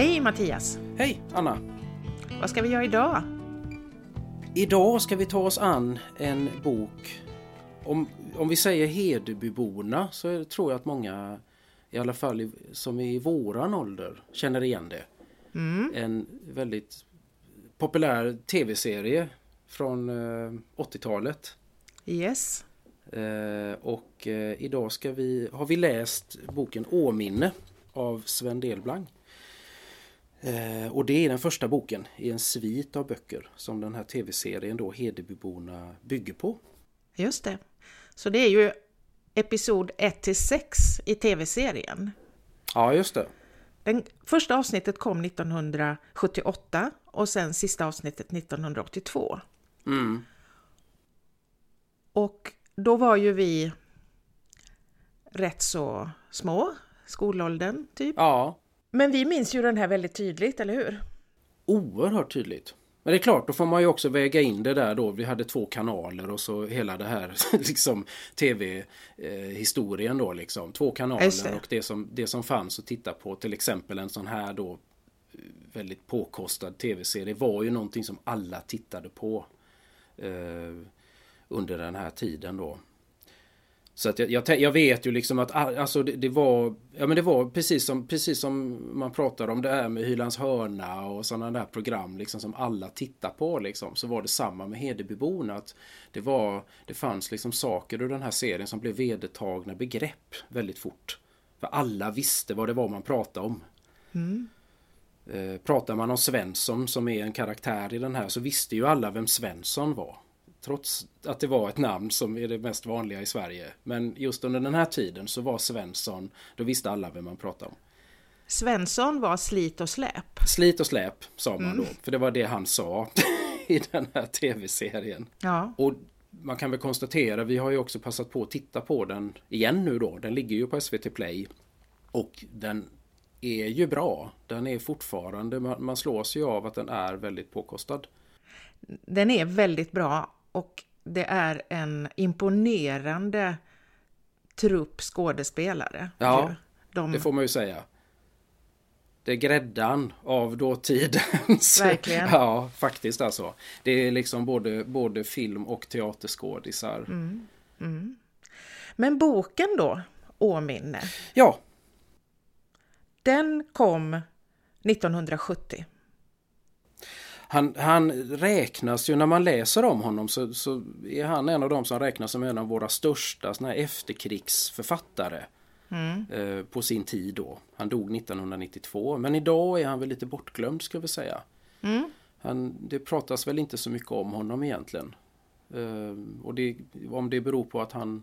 Hej Mattias! Hej Anna! Vad ska vi göra idag? Idag ska vi ta oss an en bok om, om vi säger Hedebyborna så tror jag att många i alla fall som är i våran ålder känner igen det. Mm. En väldigt populär tv-serie från eh, 80-talet. Yes. Eh, och eh, idag ska vi, har vi läst boken Åminne av Sven Delblang. Eh, och det är den första boken i en svit av böcker som den här tv-serien då Hedebyborna bygger på. Just det. Så det är ju episod 1 till 6 i tv-serien. Ja, just det. Den första avsnittet kom 1978 och sen sista avsnittet 1982. Mm. Och då var ju vi rätt så små, skolåldern typ. Ja. Men vi minns ju den här väldigt tydligt, eller hur? Oerhört tydligt. Men det är klart, då får man ju också väga in det där då. Vi hade två kanaler och så hela det här liksom tv-historien då liksom. Två kanaler och det som, det som fanns att titta på. Till exempel en sån här då väldigt påkostad tv-serie var ju någonting som alla tittade på. Eh, under den här tiden då. Så att jag, jag, jag, vet ju liksom att alltså det, det, var Ja men det var precis som, precis som man pratar om det här med Hylands hörna och sådana där program liksom som alla tittar på liksom. Så var det samma med Hedebyborna. Att det, var, det fanns liksom saker ur den här serien som blev vedertagna begrepp väldigt fort. För alla visste vad det var man pratade om. Mm. Eh, pratar man om Svensson som är en karaktär i den här så visste ju alla vem Svensson var. Trots att det var ett namn som är det mest vanliga i Sverige. Men just under den här tiden så var Svensson, då visste alla vem man pratade om. Svensson var slit och släp. Slit och släp sa man mm. då, för det var det han sa i den här tv-serien. Ja. Och man kan väl konstatera, vi har ju också passat på att titta på den igen nu då. Den ligger ju på SVT Play. Och den är ju bra. Den är fortfarande, man, man slås ju av att den är väldigt påkostad. Den är väldigt bra och det är en imponerande trupp skådespelare. Ja, De... det får man ju säga. Det är gräddan av dåtidens... Verkligen. ja, faktiskt alltså. Det är liksom både, både film och teaterskådisar. Mm, mm. Men boken då, Åminne? Ja. Den kom 1970 han, han räknas ju, när man läser om honom så, så är han en av de som räknas som en av våra största såna efterkrigsförfattare. Mm. Eh, på sin tid då. Han dog 1992 men idag är han väl lite bortglömd ska vi säga. Mm. Han, det pratas väl inte så mycket om honom egentligen. Eh, och det, om det beror på att han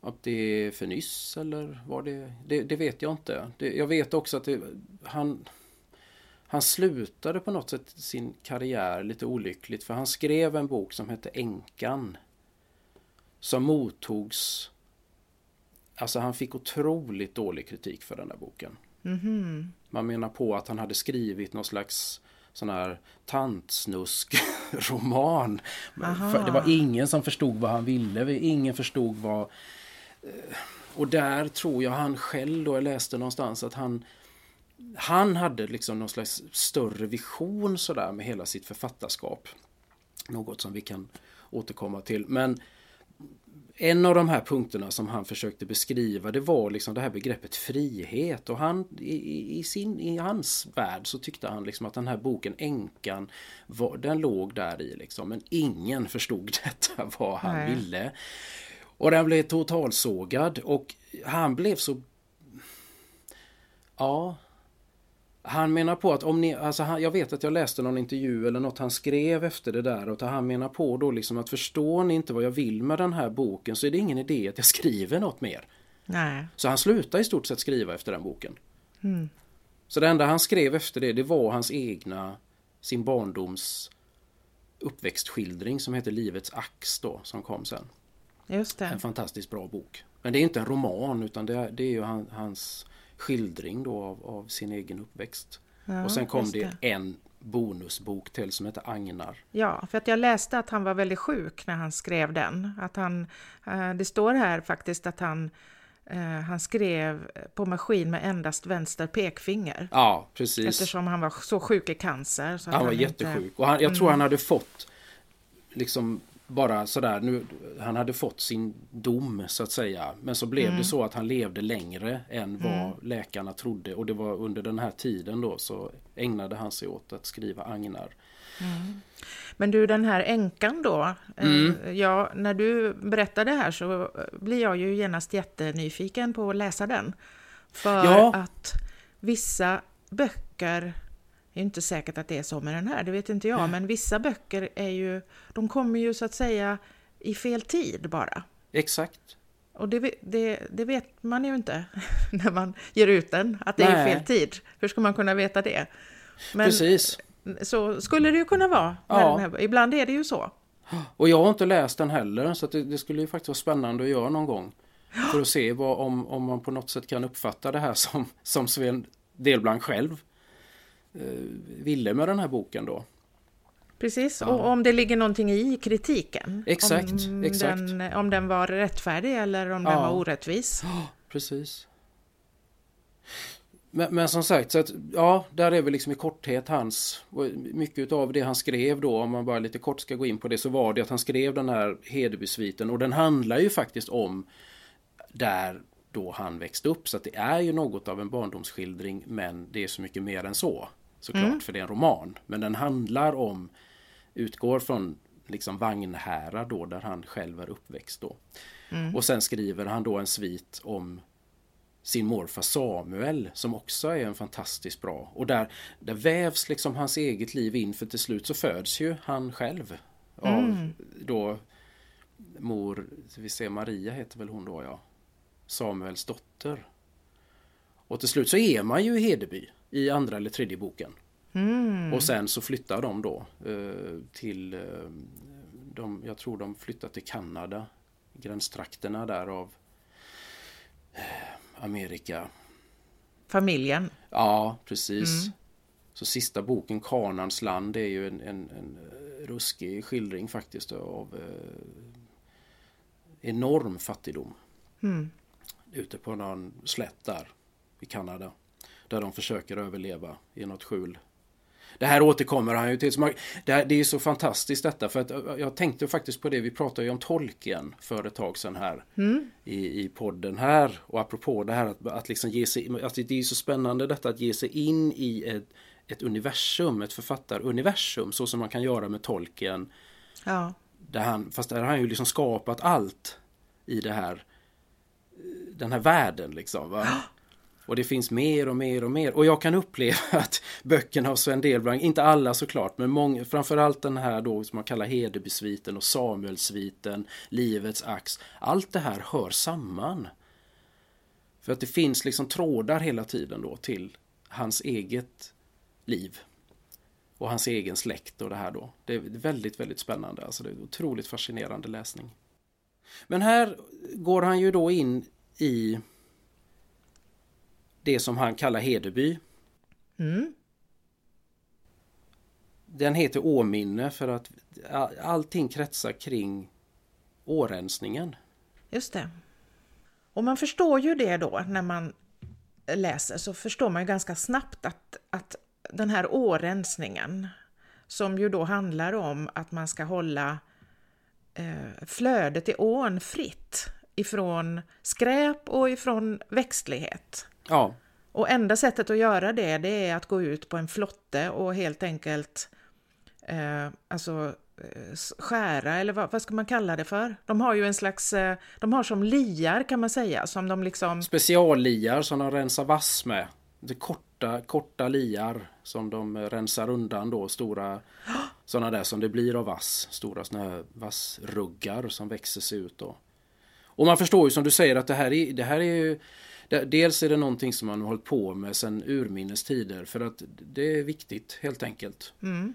att det är för nyss eller vad det, det, det vet jag inte. Det, jag vet också att det, han han slutade på något sätt sin karriär lite olyckligt för han skrev en bok som hette Änkan. Som mottogs... Alltså han fick otroligt dålig kritik för den där boken. Mm -hmm. Man menar på att han hade skrivit någon slags sån här tantsnusk-roman. Det var ingen som förstod vad han ville, ingen förstod vad... Eh, och där tror jag han själv då, jag läste någonstans att han han hade liksom någon slags större vision sådär med hela sitt författarskap. Något som vi kan återkomma till. Men en av de här punkterna som han försökte beskriva det var liksom det här begreppet frihet och han i, i sin, i hans värld så tyckte han liksom att den här boken Änkan var, den låg där i liksom men ingen förstod detta vad han Nej. ville. Och den blev totalsågad och han blev så Ja, han menar på att om ni, alltså han, jag vet att jag läste någon intervju eller något han skrev efter det där och han menar på då liksom att förstår ni inte vad jag vill med den här boken så är det ingen idé att jag skriver något mer. Nej. Så han slutade i stort sett skriva efter den boken. Mm. Så det enda han skrev efter det, det var hans egna, sin barndoms uppväxtskildring som heter Livets ax då, som kom sen. Just det. En fantastiskt bra bok. Men det är inte en roman utan det är, det är ju han, hans skildring då av, av sin egen uppväxt. Ja, och sen kom det. det en bonusbok till som heter Agnar. Ja, för att jag läste att han var väldigt sjuk när han skrev den. Att han, eh, det står här faktiskt att han Eh, han skrev på maskin med endast vänster pekfinger. Ja, precis. Eftersom han var så sjuk i cancer. Så han var han jättesjuk. Inte... Och han, jag tror mm. han hade fått liksom bara sådär, nu, han hade fått sin dom så att säga. Men så blev mm. det så att han levde längre än vad mm. läkarna trodde. Och det var under den här tiden då så ägnade han sig åt att skriva agnar. Mm. Men du den här änkan då, eh, mm. ja, när du berättar det här så blir jag ju genast jättenyfiken på att läsa den. För ja. att vissa böcker det är inte säkert att det är så med den här, det vet inte jag, men vissa böcker är ju, de kommer ju så att säga i fel tid bara. Exakt. Och det, det, det vet man ju inte när man ger ut den, att det Nej. är fel tid. Hur ska man kunna veta det? Men Precis. Så skulle det ju kunna vara. Ja. Här, ibland är det ju så. Och jag har inte läst den heller, så det, det, skulle ju faktiskt vara spännande att göra någon gång. För att se vad, om, om man på något sätt kan uppfatta det här som, som Sven Delblanc själv ville med den här boken då. Precis, ja. och om det ligger någonting i kritiken. Exakt, om exakt. Den, om den var rättfärdig eller om ja. den var orättvis. Ja, precis. Men, men, som sagt, så att, ja, där är väl liksom i korthet hans, mycket av det han skrev då, om man bara lite kort ska gå in på det, så var det att han skrev den här Hedeby-sviten och den handlar ju faktiskt om där då han växte upp, så att det är ju något av en barndomsskildring, men det är så mycket mer än så såklart, mm. för det är en roman. Men den handlar om, utgår från liksom Vagnhärad då, där han själv är uppväxt då. Mm. Och sen skriver han då en svit om sin morfar Samuel som också är en fantastiskt bra. Och där, där vävs liksom hans eget liv in för till slut så föds ju han själv. Av mm. då mor, vi ser Maria heter väl hon då ja. Samuels dotter. Och till slut så är man ju i Hedeby i andra eller tredje boken. Mm. Och sen så flyttar de då eh, till, eh, de, jag tror de flyttar till Kanada, gränstrakterna där av eh, Amerika. Familjen? Ja, precis. Mm. Så sista boken, Kanans land, är ju en, en, en ruskig skildring faktiskt av eh, enorm fattigdom. Mm. Ute på någon slätt där i Kanada. Där de försöker överleva i något skjul. Det här återkommer han ju till. Det, är så fantastiskt detta för att jag tänkte faktiskt på det. Vi pratade ju om tolken för ett tag sedan här mm. i, i podden här. Och apropå det här att, att liksom ge sig, att det är så spännande detta att ge sig in i ett, ett universum, ett författaruniversum så som man kan göra med tolken. Ja. Där han, fast där har han ju liksom skapat allt i det här den här världen liksom. Va? Och det finns mer och mer och mer. Och jag kan uppleva att böckerna av Sven Delbrang, inte alla såklart, men många, framförallt den här då som man kallar Hedebysviten och Samuelsviten, Livets ax. Allt det här hör samman. För att det finns liksom trådar hela tiden då till hans eget liv. Och hans egen släkt och det här då. Det är väldigt, väldigt spännande. Alltså det är otroligt fascinerande läsning. Men här går han ju då in i det som han kallar Hedeby. Mm. Den heter Åminne för att allting kretsar kring årensningen. Just det. Och man förstår ju det då när man läser så förstår man ju ganska snabbt att, att den här årensningen som ju då handlar om att man ska hålla eh, flödet i ån fritt ifrån skräp och ifrån växtlighet. Ja. Och enda sättet att göra det, det är att gå ut på en flotte och helt enkelt eh, alltså eh, skära, eller vad, vad, ska man kalla det för? De har ju en slags, eh, de har som liar kan man säga, som de liksom... Specialliar som de rensar vass med. Det korta, korta liar som de rensar undan då, stora sådana där som det blir av vass. Stora sådana här vassruggar som växer sig ut då. Och man förstår ju som du säger att det här är, det här är ju Dels är det någonting som man har hållit på med sedan urminnes tider för att det är viktigt helt enkelt. Mm.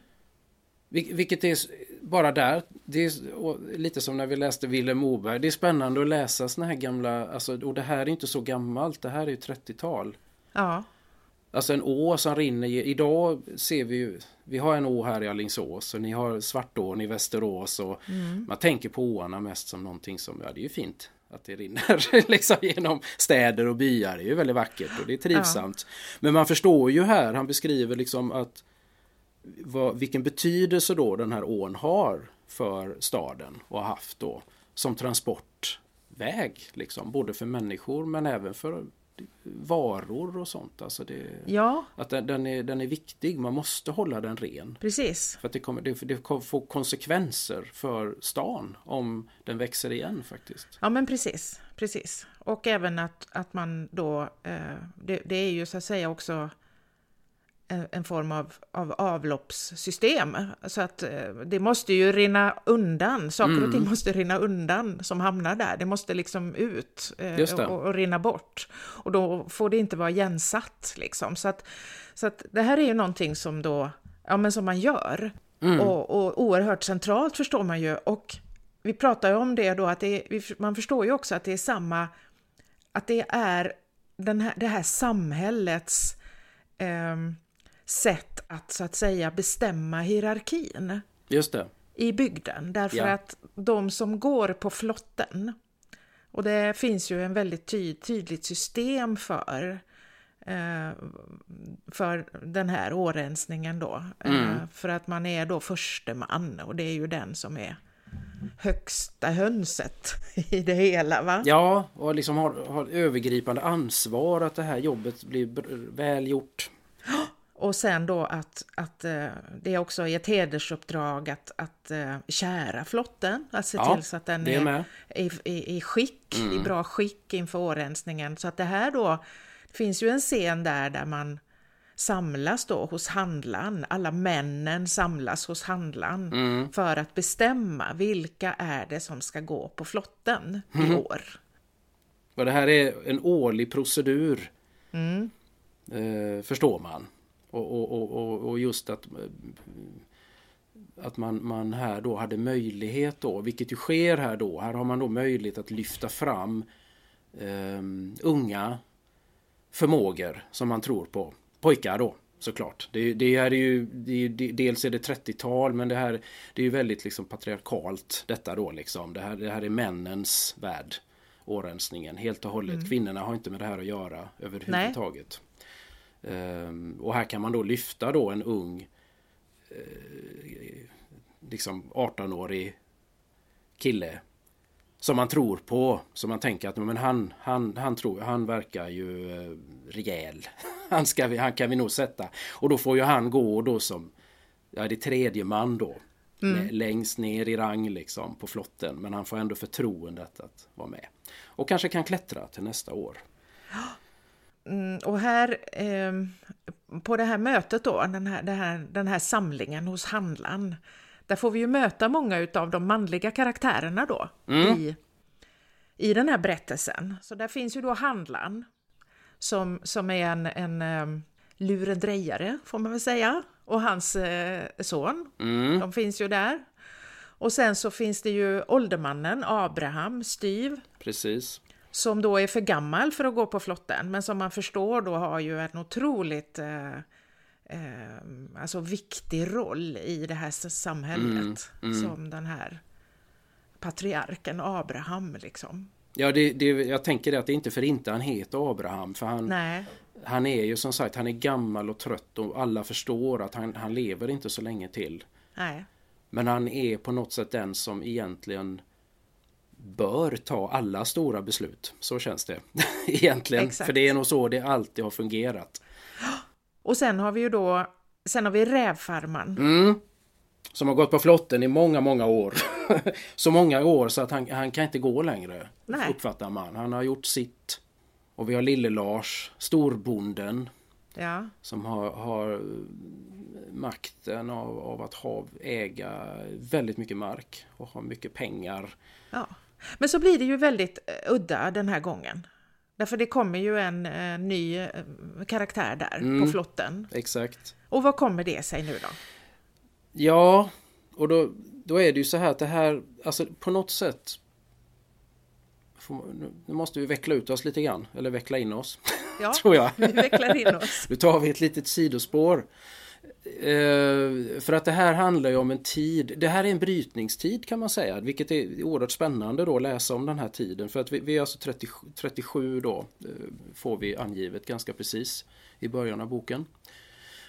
Vilket är bara där, det är lite som när vi läste Vilhelm Moberg. Det är spännande att läsa såna här gamla, alltså, och det här är inte så gammalt, det här är ju 30-tal. Ja. Alltså en å som rinner, idag ser vi ju, vi har en å här i Alingsås och ni har Svartån i Västerås och mm. man tänker på åarna mest som någonting som, ja det är ju fint. Att det rinner liksom genom städer och byar. Det är ju väldigt vackert och det är trivsamt. Ja. Men man förstår ju här, han beskriver liksom att vad, vilken betydelse då den här ån har för staden och har haft då som transportväg. Liksom, både för människor men även för varor och sånt. Alltså det, ja. Att den, den, är, den är viktig, man måste hålla den ren. Precis. För att det kommer, det, det kommer få konsekvenser för stan om den växer igen faktiskt. Ja men precis, precis. Och även att, att man då, eh, det, det är ju så att säga också en form av, av avloppssystem. Så att eh, det måste ju rinna undan, saker mm. och ting mm. måste rinna undan som hamnar där. Det måste liksom ut eh, och, och, rinna bort. Och då får det inte vara igensatt liksom. Så att, så att det här är ju någonting som då, ja men som man gör. Mm. Och, och oerhört centralt förstår man ju. Och vi pratar ju om det då att det är, man förstår ju också att det är samma, att det är den här, det här samhällets eh, sätt att så att säga bestämma hierarkin. Just det. I bygden, därför ja. att de som går på flotten, och det finns ju en väldigt ty tydligt system för eh, för den här årensningen då. Eh, mm. För att man är då förste man och det är ju den som är högsta hönset i det hela. Va? Ja, och liksom har, har övergripande ansvar att det här jobbet blir väl gjort. Och sen då att, att eh, det också är ett hedersuppdrag att, att uh, kära flotten, att se ja, till så att den är, är i, i, i, skick, mm. i bra skick inför årensningen. Så att det här då, det finns ju en scen där där man samlas då hos handlaren, alla männen samlas hos handlaren mm. för att bestämma vilka är det som ska gå på flotten mm. i år. Och det här är en årlig procedur. Mm. Eh, förstår man. Och, och, och, och just att att man, man här då hade möjlighet då, vilket ju sker här då, här har man då möjlighet att lyfta fram eh, unga förmågor som man tror på. Pojkar då såklart. Det, det här är ju, det, det, dels är det 30-tal men det här det är ju väldigt liksom patriarkalt detta då liksom. Det här, det här är männens värld. Årensningen helt och hållet. Mm. Kvinnorna har inte med det här att göra överhuvudtaget. Ehm, och här kan man då lyfta då en ung eh, liksom 18-årig kille som man tror på. Som man tänker att men han, han, han, tror, han verkar ju eh, rejäl. Han, ska vi, han kan vi nog sätta. Och då får ju han gå då som ja, det tredje man då. Mm. Längst ner i rang liksom på flotten. Men han får ändå förtroendet att vara med. Och kanske kan klättra till nästa år. Mm, och här eh, på det här mötet då, den här, den, här, den här samlingen hos handlaren, där får vi ju möta många av de manliga karaktärerna då mm. i, i den här berättelsen. Så där finns ju då handlaren som, som är en, en um, lurendrejare får man väl säga och hans eh, son. Mm. De finns ju där. Och sen så finns det ju åldermannen Abraham Styv. Precis som då är för gammal för att gå på flotten, men som man förstår då har ju en otroligt eh, eh, alltså viktig roll i det här samhället mm, mm. som den här patriarken Abraham liksom. Ja, det, det, jag tänker det att det är inte för inte han heter Abraham, för han, Nej. han är ju som sagt, han är gammal och trött och alla förstår att han, han lever inte så länge till. Nej. Men han är på något sätt den som egentligen bör ta alla stora beslut. Så känns det egentligen. Exakt. För det är nog så det alltid har fungerat. Och sen har vi ju då, sen har vi rävfarman. Mm. Som har gått på flotten i många, många år. så många år så att han, han kan inte gå längre. Nej. Uppfattar man. Han har gjort sitt. Och vi har Lille-Lars, storbonden. Ja. Som har, har makten av, av, att ha, äga väldigt mycket mark och ha mycket pengar. Ja. Men så blir det ju väldigt eh, udda den här gången. Därför det kommer ju en, eh, ny eh, karaktär där mm, på flotten. Exakt. Och vad kommer det sig nu då? Ja, och då, då är det ju så här att det här, alltså på något sätt nu måste vi veckla ut oss lite grann, eller veckla in oss. Ja, tror jag. vi vecklar in oss. nu tar vi ett litet sidospår. Eh, för att det här handlar ju om en tid, det här är en brytningstid kan man säga, vilket är oerhört spännande då att läsa om den här tiden. För att vi, vi är alltså 30, 37 då, eh, får vi angivet ganska precis i början av boken.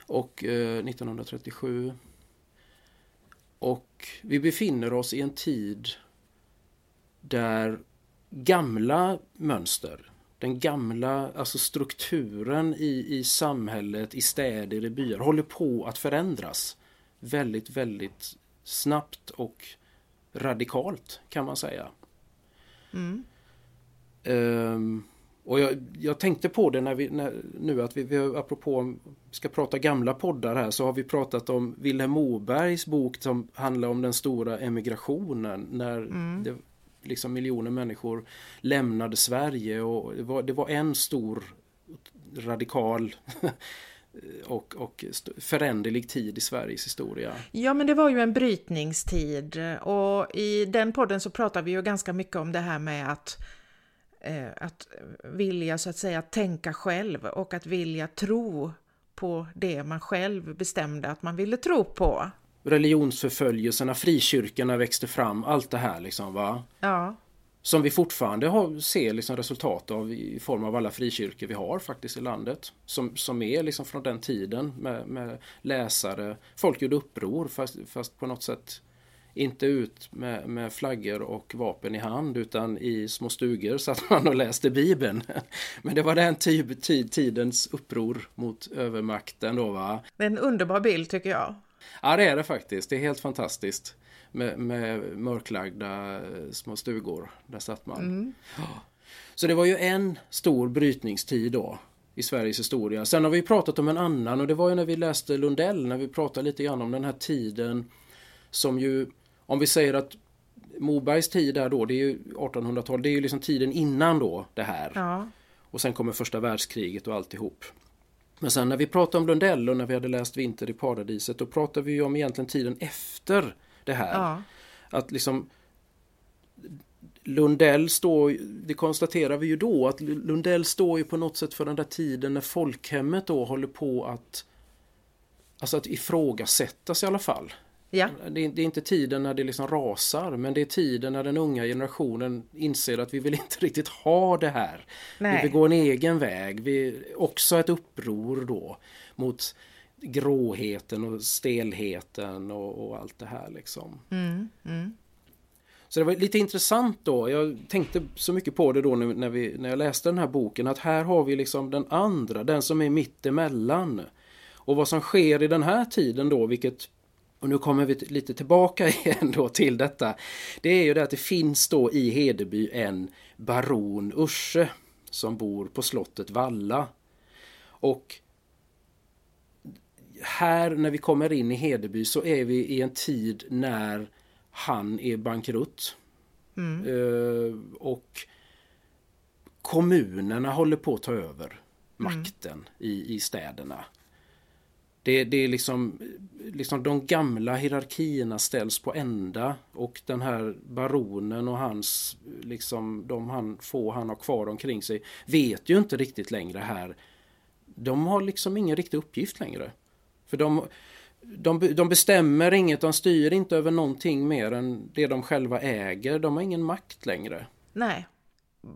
Och eh, 1937. Och vi befinner oss i en tid där gamla mönster den gamla alltså strukturen i, i samhället, i städer, i byar håller på att förändras väldigt, väldigt snabbt och radikalt kan man säga. Mm. Um, och jag, jag, tänkte på det när vi, när, nu att vi, vi apropå ska prata gamla poddar här så har vi pratat om Vilhelm Mobergs bok som handlar om den stora emigrationen när mm. det liksom miljoner människor lämnade Sverige och det var, det var en stor radikal och, och föränderlig tid i Sveriges historia. Ja, men det var ju en brytningstid och i den podden så pratar vi ju ganska mycket om det här med att eh, att vilja så att säga tänka själv och att vilja tro på det man själv bestämde att man ville tro på religionsförföljelserna, frikyrkorna växte fram, allt det här liksom va. Ja. Som vi fortfarande har, ser liksom resultat av i form av alla frikyrkor vi har faktiskt i landet. Som, som är liksom från den tiden med, med läsare. Folk gjorde uppror fast, fast på något sätt inte ut med, med flaggor och vapen i hand utan i små stugor satt man och läste Bibeln. Men det var den typ, tidens uppror mot övermakten då va. Det är en underbar bild tycker jag. Ja det är det faktiskt. Det är helt fantastiskt. Med, med mörklagda eh, små stugor. Där satt man. Mm. Så det var ju en stor brytningstid då i Sveriges historia. Sen har vi pratat om en annan och det var ju när vi läste Lundell, när vi pratade lite grann om den här tiden som ju, om vi säger att Mobergs tid där då, det är ju 1800-tal, det är ju liksom tiden innan då det här. Ja. Och sen kommer första världskriget och alltihop. Men sen när vi pratade om Lundell och när vi hade läst Vinter i paradiset då pratade vi ju om egentligen tiden efter det här. Ja. Att liksom Lundell står, det konstaterar vi ju då, att Lundell står ju på något sätt för den där tiden när folkhemmet då håller på att Alltså att ifrågasättas i alla fall. Ja. Det, är, det, är, inte tiden när det liksom rasar men det är tiden när den unga generationen inser att vi vill inte riktigt ha det här. Nej. Vi vill gå en egen väg. Vi, också ett uppror då mot gråheten och stelheten och, och allt det här liksom. Mm, mm. Så det var lite intressant då. Jag tänkte så mycket på det då när, vi, när jag läste den här boken att här har vi liksom den andra, den som är mittemellan. Och vad som sker i den här tiden då, vilket och nu kommer vi lite tillbaka igen då till detta. Det är ju det att det finns då i Hedeby en baron Urse som bor på slottet Valla. Och här när vi kommer in i Hedeby så är vi i en tid när han är bankrutt. Mm. Uh, och kommunerna håller på att ta över makten mm. i, i städerna. Det, det är liksom, liksom de gamla hierarkierna ställs på ända och den här baronen och hans, liksom de han, få han har kvar omkring sig vet ju inte riktigt längre här. De har liksom ingen riktig uppgift längre. För de, de, de bestämmer inget, de styr inte över någonting mer än det de själva äger. De har ingen makt längre. Nej.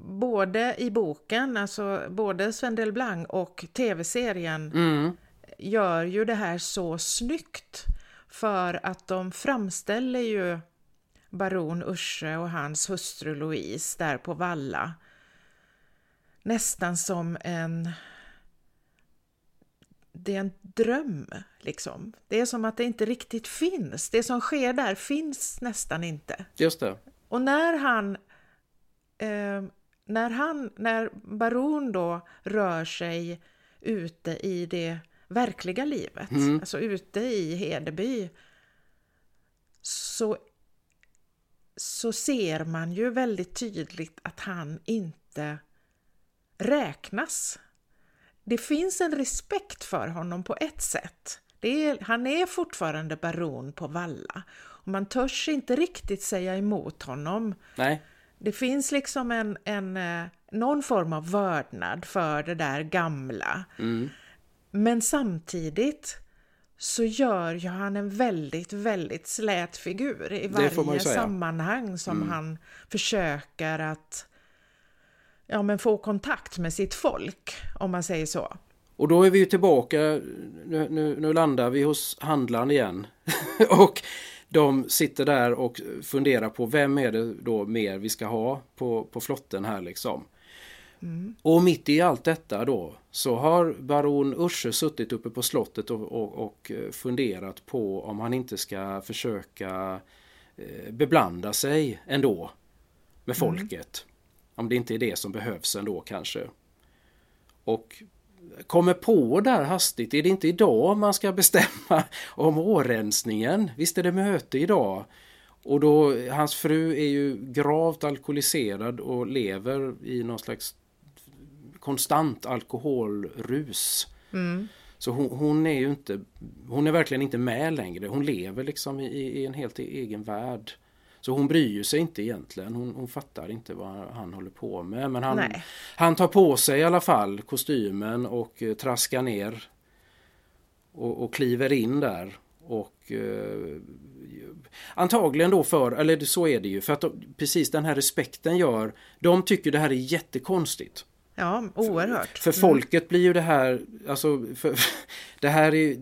Både i boken, alltså både Sven Delblanc och tv-serien mm gör ju det här så snyggt för att de framställer ju baron Urse och hans hustru Louise där på Valla nästan som en det är en dröm, liksom. Det är som att det inte riktigt finns. Det som sker där finns nästan inte. Just det. Och när han, eh, när han, när baron då rör sig ute i det verkliga livet, mm. alltså ute i Hedeby, så, så ser man ju väldigt tydligt att han inte räknas. Det finns en respekt för honom på ett sätt. Är, han är fortfarande baron på Valla och man törs inte riktigt säga emot honom. Nej. Det finns liksom en, en, eh, någon form av vördnad för det där gamla. Mm. Men samtidigt så gör ju han en väldigt, väldigt slät figur i varje sammanhang som mm. han försöker att ja, men få kontakt med sitt folk, om man säger så. Och då är vi ju tillbaka, nu, nu, nu landar vi hos handlaren igen. och de sitter där och funderar på vem är det då mer vi ska ha på, på flotten här liksom. Mm. Och mitt i allt detta då så har baron Usche suttit uppe på slottet och, och, och, funderat på om han inte ska försöka eh, beblanda sig ändå med mm. folket. Mm. Om det inte är det som behövs ändå kanske. Och kommer på där hastigt, är det inte idag man ska bestämma om årensningen? Visst är det möte idag? Och då, hans fru är ju gravt alkoholiserad och lever i någon slags konstant alkoholrus. Mm. Så hon, hon, är ju inte, hon är verkligen inte med längre. Hon lever liksom i, i en helt egen värld. Så hon bryr sig inte egentligen. Hon, hon fattar inte vad han håller på med. Men han, han tar på sig i alla fall kostymen och eh, traskar ner. Och, och kliver in där. Och eh, Antagligen då för, eller så är det ju, för att de, precis den här respekten gör, de tycker det här är jättekonstigt. Ja, oerhört. För, för folket blir ju det här, alltså, för, det här är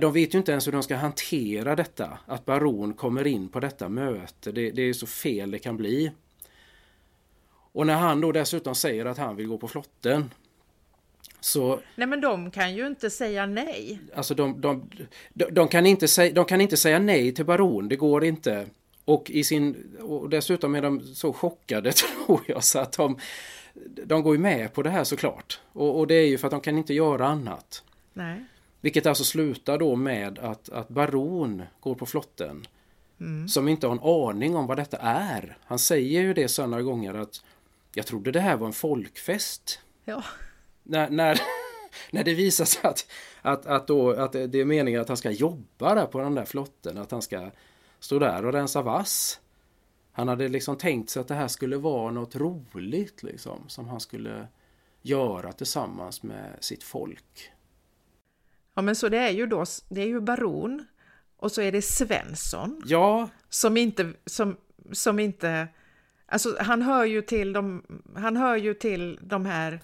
de vet ju inte ens hur de ska hantera detta. Att baron kommer in på detta möte. Det, det är så fel det kan bli. Och när han då dessutom säger att han vill gå på flotten. Så, nej men de kan ju inte säga nej. Alltså de, de, de, de, kan inte säga, de kan inte säga nej till baron, det går inte. Och, i sin, och dessutom är de så chockade tror jag så att de, de går ju med på det här såklart. Och, och det är ju för att de kan inte göra annat. Nej. Vilket alltså slutar då med att, att baron går på flotten. Mm. Som inte har en aning om vad detta är. Han säger ju det så några gånger att jag trodde det här var en folkfest. Ja. När, när, när det visar sig att, att, att, då, att det är meningen att han ska jobba där på den där flotten. Att han ska stå där och rensa vass. Han hade liksom tänkt sig att det här skulle vara något roligt liksom. Som han skulle göra tillsammans med sitt folk. Ja men så det är ju då, det är ju baron och så är det Svensson. Ja. Som inte, som, som inte, alltså han hör ju till de, han hör ju till de här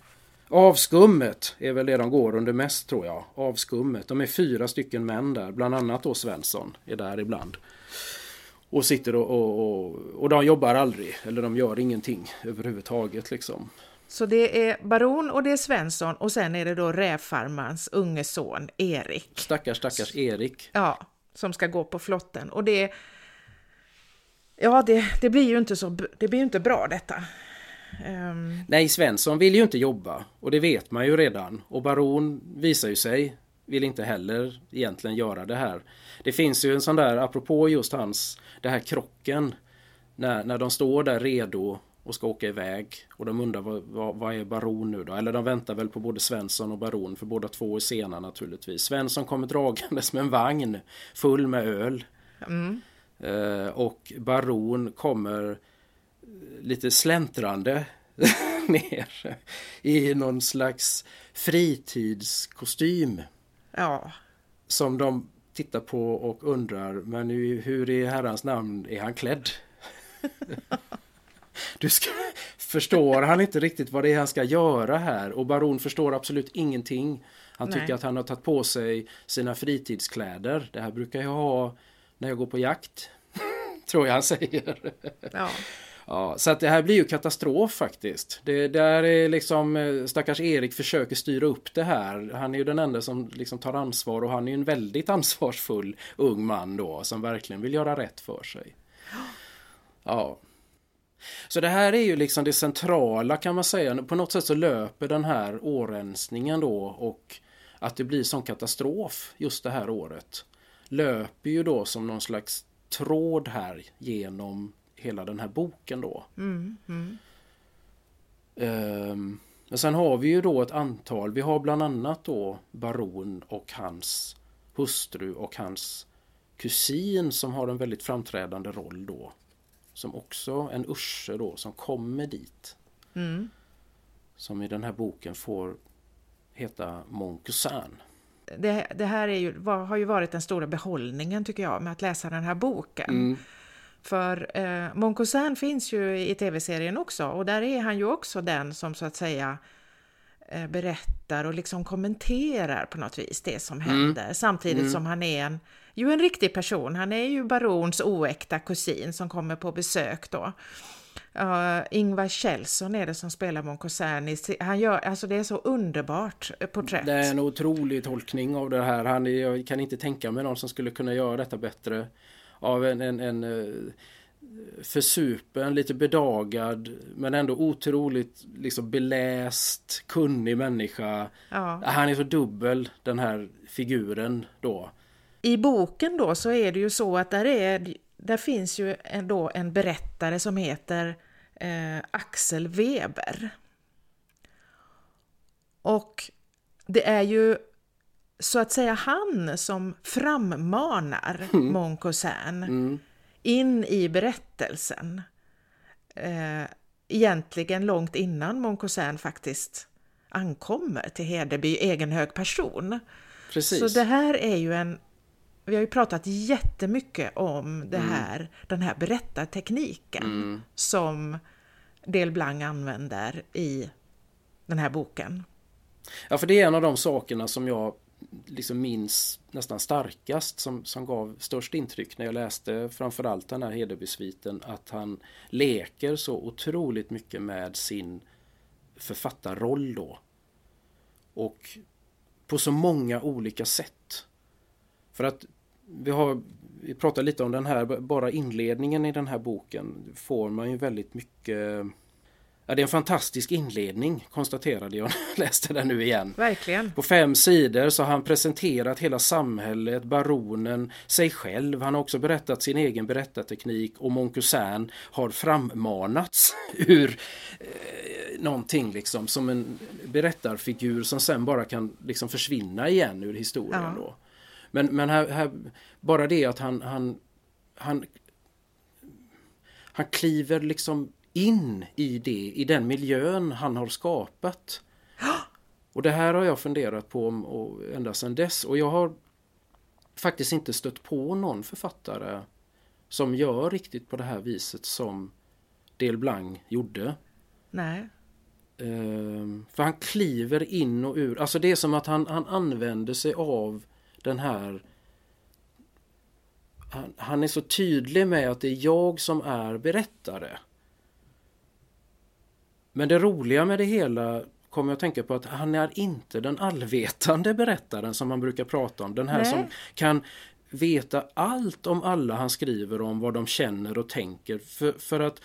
Avskummet är väl det de går under mest tror jag. Avskummet. De är fyra stycken män där, bland annat då Svensson är där ibland. Och sitter och, och, och, och de jobbar aldrig, eller de gör ingenting överhuvudtaget liksom. Så det är Baron och det är Svensson och sen är det då rävfarmarens unge son Erik. Stackars, stackars Erik. Ja, som ska gå på flotten. Och det... Ja, det, det blir ju inte så... Det blir ju inte bra detta. Um... Nej, Svensson vill ju inte jobba och det vet man ju redan. Och Baron visar ju sig vill inte heller egentligen göra det här. Det finns ju en sån där, apropå just hans, det här krocken. När, när de står där redo och ska åka iväg. Och de undrar vad, vad, vad, är Baron nu då? Eller de väntar väl på både Svensson och Baron för båda två är sena naturligtvis. Svensson kommer dragandes med en vagn full med öl. Mm. Eh, och Baron kommer lite släntrande ner i någon slags fritidskostym. Ja. Som de tittar på och undrar, men hur i herrans namn är han klädd? Du ska, förstår han inte riktigt vad det är han ska göra här och Baron förstår absolut ingenting. Han Nej. tycker att han har tagit på sig sina fritidskläder. Det här brukar jag ha när jag går på jakt. Tror jag han säger. Ja. Ja, så att det här blir ju katastrof faktiskt. Det där är liksom eh, stackars Erik försöker styra upp det här. Han är ju den enda som liksom tar ansvar och han är ju en väldigt ansvarsfull ung man då som verkligen vill göra rätt för sig. Ja. Så det här är ju liksom det centrala kan man säga. På något sätt så löper den här årensningen då och att det blir sån katastrof just det här året löper ju då som någon slags tråd här genom hela den här boken då. Mm, mm. Um, men sen har vi ju då ett antal, vi har bland annat då baron och hans hustru och hans kusin som har en väldigt framträdande roll då. Som också en Usche då som kommer dit. Mm. Som i den här boken får heta Mon Cousin. det, det här är ju, har ju varit den stora behållningen tycker jag med att läsa den här boken. Mm. För eh, Moncosan finns ju i tv-serien också och där är han ju också den som så att säga eh, berättar och liksom kommenterar på något vis det som mm. händer samtidigt mm. som han är en, ju en riktig person. Han är ju barons oäkta kusin som kommer på besök då. Uh, Ingvar Kjellson är det som spelar Moncocerni. Han gör, alltså det är så underbart eh, porträtt. Det är en otrolig tolkning av det här. Han, jag kan inte tänka mig någon som skulle kunna göra detta bättre. Av en, en, en eh, försupen, lite bedagad men ändå otroligt liksom beläst, kunnig människa. Ja. Han är så dubbel den här figuren då. I boken då så är det ju så att där är där finns ju ändå en berättare som heter eh, Axel Weber. Och det är ju så att säga han som frammanar mm. Moncousin mm. in i berättelsen. Eh, egentligen långt innan Moncousin faktiskt ankommer till Hedeby egen hög person. Precis. Så det här är ju en vi har ju pratat jättemycket om det mm. här, mm. den här berättartekniken mm. som Del Blanc använder i den här boken. Ja, för det är en av de sakerna som jag liksom minns nästan starkast som, som gav störst intryck när jag läste framförallt den här Hedeby-sviten att han leker så otroligt mycket med sin författarroll då. Och på så många olika sätt. För att vi har vi pratar lite om den här, bara inledningen i den här boken får man ju väldigt mycket Ja, det är en fantastisk inledning konstaterade jag när jag läste den nu igen. Verkligen. På fem sidor så har han presenterat hela samhället, baronen, sig själv. Han har också berättat sin egen berättarteknik och Moncousin har frammanats ur eh, någonting liksom som en berättarfigur som sen bara kan liksom försvinna igen ur historien. Ja. Då. Men, men här, här, bara det att han, han, han, han kliver liksom in i det, i den miljön han har skapat. Och det här har jag funderat på och, ända sedan dess och jag har faktiskt inte stött på någon författare som gör riktigt på det här viset som Del Blanc gjorde. Nej. Uh, för han kliver in och ur, alltså det är som att han, han använder sig av den här han, han är så tydlig med att det är jag som är berättare. Men det roliga med det hela kommer jag att tänka på att han är inte den allvetande berättaren som man brukar prata om. Den här Nej. som kan veta allt om alla han skriver om, vad de känner och tänker. För, för att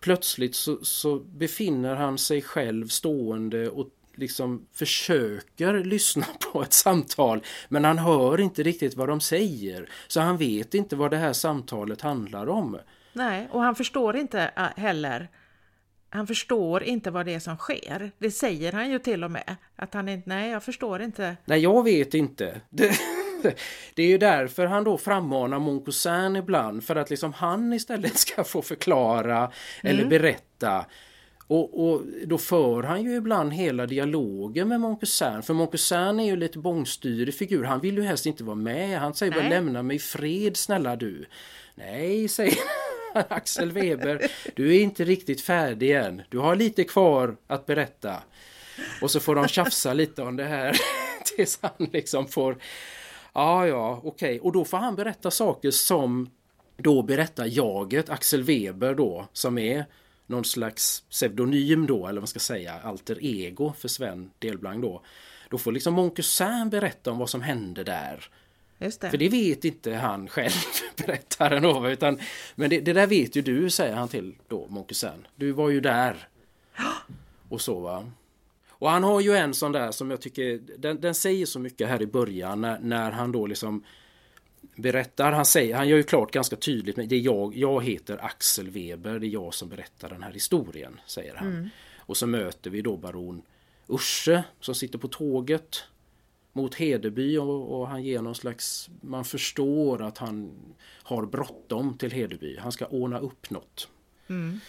plötsligt så, så befinner han sig själv stående och liksom försöker lyssna på ett samtal men han hör inte riktigt vad de säger. Så han vet inte vad det här samtalet handlar om. Nej, och han förstår inte äh, heller han förstår inte vad det är som sker. Det säger han ju till och med. Att han inte, nej jag förstår inte. Nej jag vet inte. Det, det är ju därför han då frammanar Moncousin ibland. För att liksom han istället ska få förklara mm. eller berätta. Och, och, då för han ju ibland hela dialogen med Moncousin. För Moncousin är ju lite bångstyrig figur. Han vill ju helst inte vara med. Han säger bara lämna mig i fred snälla du. Nej, säger Axel Weber, du är inte riktigt färdig än. Du har lite kvar att berätta. Och så får de tjafsa lite om det här tills han liksom får... Ja, ja, okej. Okay. Och då får han berätta saker som då berättar jaget, Axel Weber då, som är någon slags pseudonym då, eller vad man ska säga, alter ego för Sven Delblanc då. Då får liksom Moncousin berätta om vad som hände där. Det. För det vet inte han själv, berättaren då, utan Men det, det, där vet ju du, säger han till då, Moncousin. Du var ju där. Och så va. Och han har ju en sån där som jag tycker, den, den säger så mycket här i början när, när han då liksom berättar, han säger, han gör ju klart ganska tydligt, men det är jag, jag heter Axel Weber, det är jag som berättar den här historien, säger han. Mm. Och så möter vi då baron Urse som sitter på tåget mot Hedeby och, och, han ger någon slags, man förstår att han har bråttom till Hedeby. Han ska ordna upp något. Mm.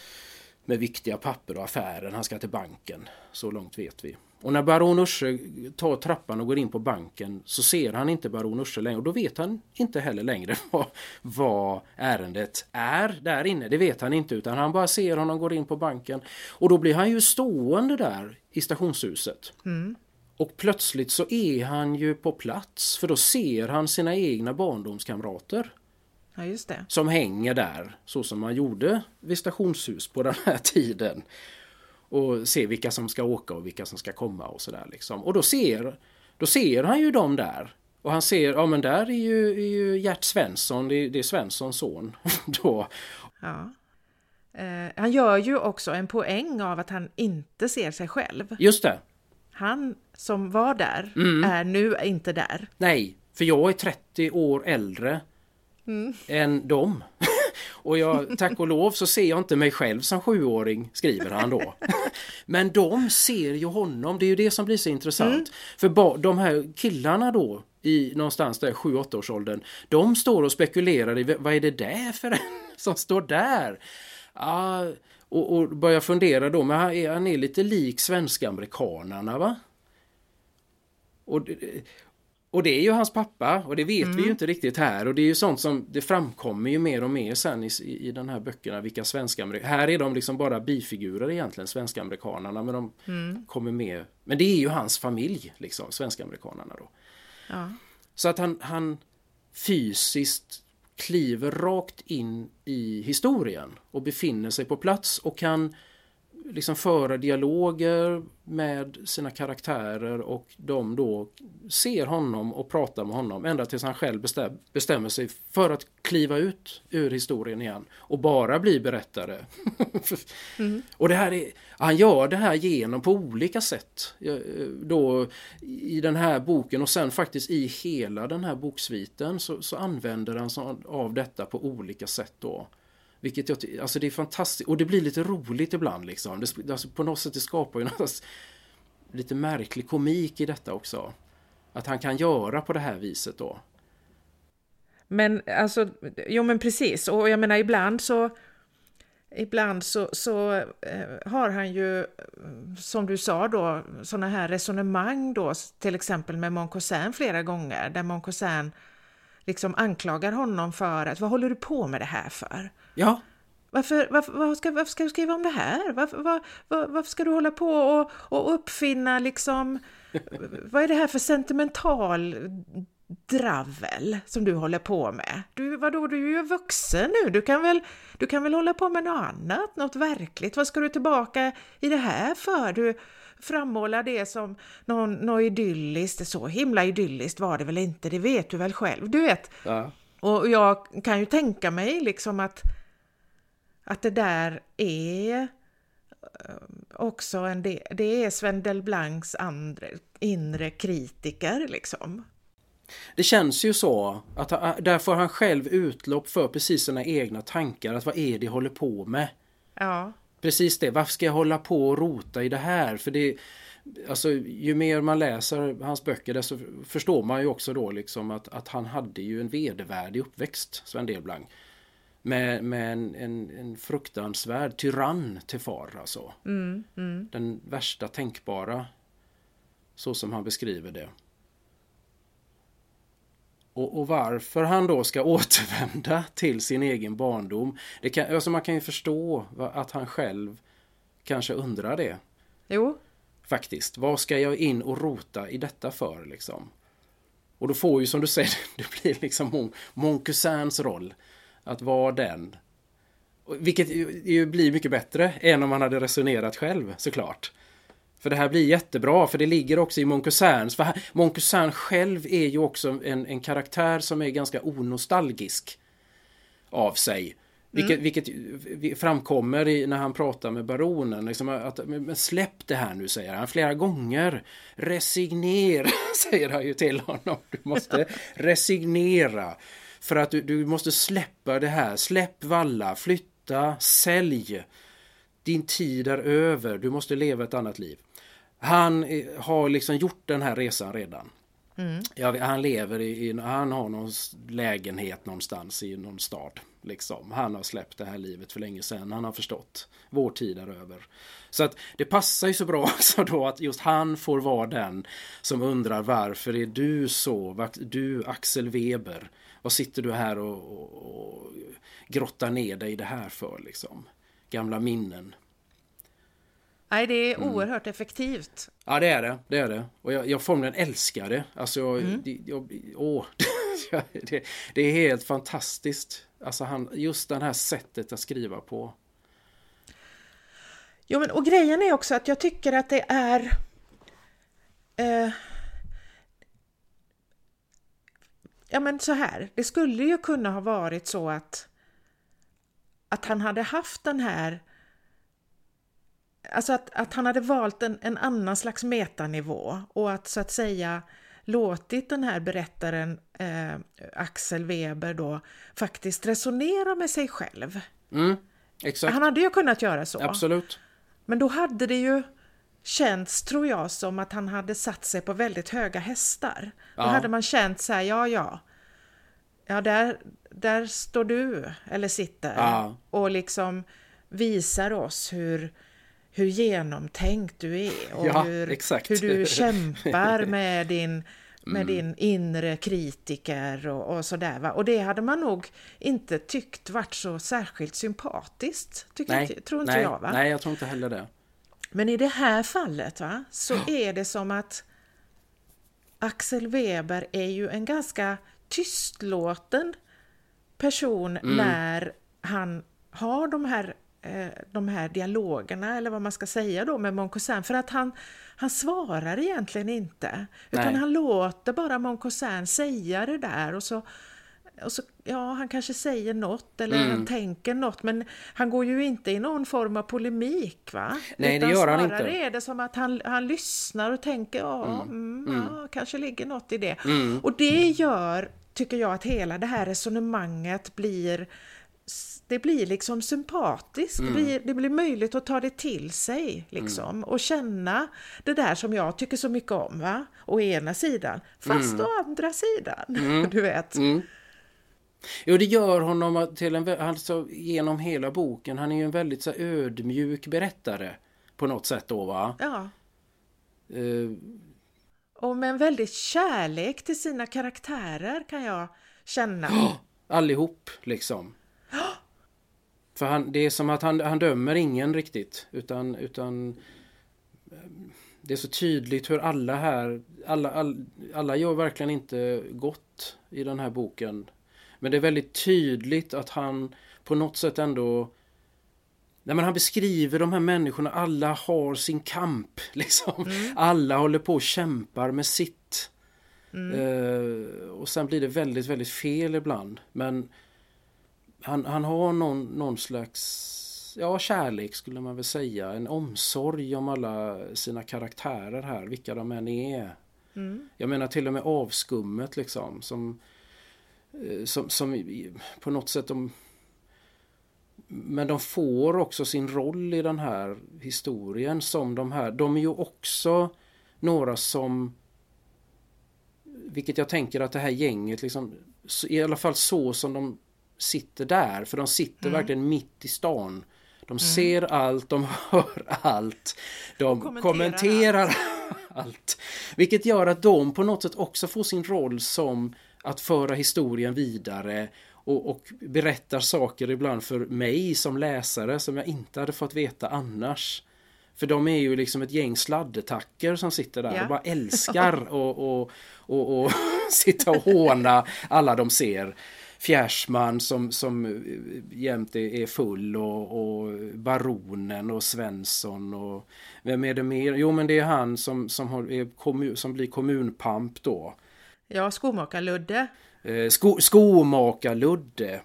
Med viktiga papper och affärer. Han ska till banken. Så långt vet vi. Och när baron Urse tar trappan och går in på banken så ser han inte baron Urse längre och då vet han inte heller längre vad, vad ärendet är där inne. Det vet han inte utan han bara ser honom gå in på banken och då blir han ju stående där i stationshuset. Mm. Och plötsligt så är han ju på plats för då ser han sina egna barndomskamrater. Ja, just det. Som hänger där så som man gjorde vid stationshus på den här tiden. Och ser vilka som ska åka och vilka som ska komma och sådär liksom. Och då ser, då ser han ju dem där. Och han ser, ja men där är ju, är ju Gert Svensson, det är, det är Svenssons son. då. Ja. Eh, han gör ju också en poäng av att han inte ser sig själv. Just det. Han som var där mm. är nu inte där. Nej, för jag är 30 år äldre mm. än dem. Och jag, tack och lov så ser jag inte mig själv som sjuåring, skriver han då. Men de ser ju honom, det är ju det som blir så intressant. Mm. För de här killarna då, i någonstans där 7-8 års åldern, de står och spekulerar i vad är det där för en som står där? Ah, och, och börjar fundera då, men han är, han är lite lik svenska-amerikanarna va? Och, och det är ju hans pappa och det vet mm. vi ju mm. inte riktigt här och det är ju sånt som det framkommer ju mer och mer sen i, i den här böckerna vilka svenska Här är de liksom bara bifigurer egentligen, svenska amerikanerna men de mm. kommer med. Men det är ju hans familj liksom, svenska amerikanerna då. Ja. Så att han, han fysiskt kliver rakt in i historien och befinner sig på plats och kan liksom föra dialoger med sina karaktärer och de då ser honom och pratar med honom ända tills han själv bestäm, bestämmer sig för att kliva ut ur historien igen och bara bli berättare. mm. Och det här är, han gör det här genom på olika sätt då i den här boken och sen faktiskt i hela den här boksviten så, så använder han så, av detta på olika sätt då. Vilket jag alltså det är fantastiskt och det blir lite roligt ibland liksom. Det, alltså på något sätt det skapar ju något lite märklig komik i detta också. Att han kan göra på det här viset då. Men alltså, jo men precis och jag menar ibland så Ibland så, så eh, har han ju, som du sa då, sådana här resonemang då, till exempel med Moncosin flera gånger, där Moncosin liksom anklagar honom för att vad håller du på med det här för? Ja. Varför, varför, varför, ska, varför ska du skriva om det här? Varför, var, var, varför ska du hålla på och, och uppfinna liksom... vad är det här för sentimental dravel som du håller på med? Du, vadå, du är ju vuxen nu, du kan, väl, du kan väl hålla på med något annat, något verkligt? Vad ska du tillbaka i det här för? Du frammålar det som något, idylliskt, så himla idylliskt var det väl inte, det vet du väl själv, du vet. Ja. Och jag kan ju tänka mig liksom att att det där är eh, också en del, det är Sven Delblancs andra, inre kritiker liksom. Det känns ju så att han, där får han själv utlopp för precis sina egna tankar. Att vad är det jag håller på med? Ja. Precis det, varför ska jag hålla på och rota i det här? För det, alltså ju mer man läser hans böcker desto förstår man ju också då liksom att, att han hade ju en vedervärdig uppväxt, Sven Delblanc. Med, med en, en, en, fruktansvärd tyrann till far alltså. Mm, mm. Den värsta tänkbara. Så som han beskriver det. Och, och, varför han då ska återvända till sin egen barndom. Det kan, alltså man kan ju förstå att han själv kanske undrar det. Jo. Faktiskt. Vad ska jag in och rota i detta för liksom? Och då får ju som du säger, det blir liksom Mon, Mon roll. Att vara den. Vilket ju blir mycket bättre än om man hade resonerat själv såklart. För det här blir jättebra för det ligger också i Moncusins. För Moncusin själv är ju också en, en karaktär som är ganska onostalgisk av sig. Vilket, mm. vilket framkommer i, när han pratar med baronen. Liksom att, men släpp det här nu, säger han flera gånger. Resignera, säger han ju till honom. Du måste resignera. För att du, du måste släppa det här. Släpp valla, flytta, sälj. Din tid är över. Du måste leva ett annat liv. Han har liksom gjort den här resan redan. Mm. Ja, han lever i, han har någon lägenhet någonstans i någon stad. Liksom. Han har släppt det här livet för länge sedan. Han har förstått. Vår tid är över. Så att det passar ju så bra också då att just han får vara den som undrar varför är du så? Du Axel Weber. Vad sitter du här och, och, och grottar ner dig i det här för liksom? Gamla minnen. Nej, det är mm. oerhört effektivt. Ja, det är det. Det är det. Och jag, jag formligen älskar det. Alltså, jag, mm. det, jag, åh, det, det, är helt fantastiskt. Alltså, han, just det här sättet att skriva på. Jo, men och grejen är också att jag tycker att det är... Eh, ja, men så här. Det skulle ju kunna ha varit så att att han hade haft den här Alltså att, att han hade valt en, en annan slags metanivå och att så att säga låtit den här berättaren eh, Axel Weber då faktiskt resonera med sig själv. Mm. Han hade ju kunnat göra så. Absolut. Men då hade det ju känts, tror jag, som att han hade satt sig på väldigt höga hästar. Ja. Då hade man känt så här, ja, ja, ja, där, där står du, eller sitter, ja. och liksom visar oss hur hur genomtänkt du är och ja, hur, hur, du kämpar med din, med mm. din inre kritiker och, och sådär. Va? Och det hade man nog inte tyckt varit så särskilt sympatiskt, tycker nej, inte, tror inte nej, jag. Va? Nej, jag tror inte heller det. Men i det här fallet va, så är det som att Axel Weber är ju en ganska tystlåten person mm. när han har de här de här dialogerna eller vad man ska säga då med Moncosan för att han, han svarar egentligen inte utan Nej. han låter bara Moncosan säga det där och så, och så ja han kanske säger något eller mm. han tänker något men han går ju inte i någon form av polemik va? Nej utan det gör han inte. Snarare är det som att han, han lyssnar och tänker ja, mm. Mm, ja mm. kanske ligger något i det mm. och det gör tycker jag att hela det här resonemanget blir det blir liksom sympatiskt, mm. det, blir, det, blir, möjligt att ta det till sig liksom mm. och känna det där som jag tycker så mycket om, va? å ena sidan, fast mm. å andra sidan, mm. du vet. Mm. Jo, det gör honom till en, alltså genom hela boken, han är ju en väldigt så ödmjuk berättare på något sätt då va? Ja. Uh. Och med en väldigt kärlek till sina karaktärer kan jag känna. Oh, allihop liksom. För han, det är som att han, han dömer ingen riktigt. Utan, utan det är så tydligt hur alla här, alla, all, alla gör verkligen inte gott i den här boken. Men det är väldigt tydligt att han på något sätt ändå Nej, men han beskriver de här människorna, alla har sin kamp. Liksom. Mm. Alla håller på och kämpar med sitt. Mm. Uh, och sen blir det väldigt, väldigt fel ibland. Men han, han har någon, någon slags ja, kärlek skulle man väl säga. En omsorg om alla sina karaktärer här, vilka de än är. Mm. Jag menar till och med avskummet liksom. Som, eh, som, som på något sätt de... Men de får också sin roll i den här historien som de här. De är ju också några som vilket jag tänker att det här gänget liksom i alla fall så som de sitter där. För de sitter mm. verkligen mitt i stan. De mm. ser allt, de hör allt. De kommenterar, kommenterar allt. Vilket gör att de på något sätt också får sin roll som att föra historien vidare och, och, berättar saker ibland för mig som läsare som jag inte hade fått veta annars. För de är ju liksom ett gäng sladdetacker som sitter där ja. och bara älskar och, och, och, och sitta och håna alla de ser. Fjärsman som, som jämt är full och, och Baronen och Svensson och vem är det mer? Jo men det är han som, som, har, är kommun, som blir kommunpamp då. Ja, skomakar-Ludde. Eh, sko, skomakar-Ludde.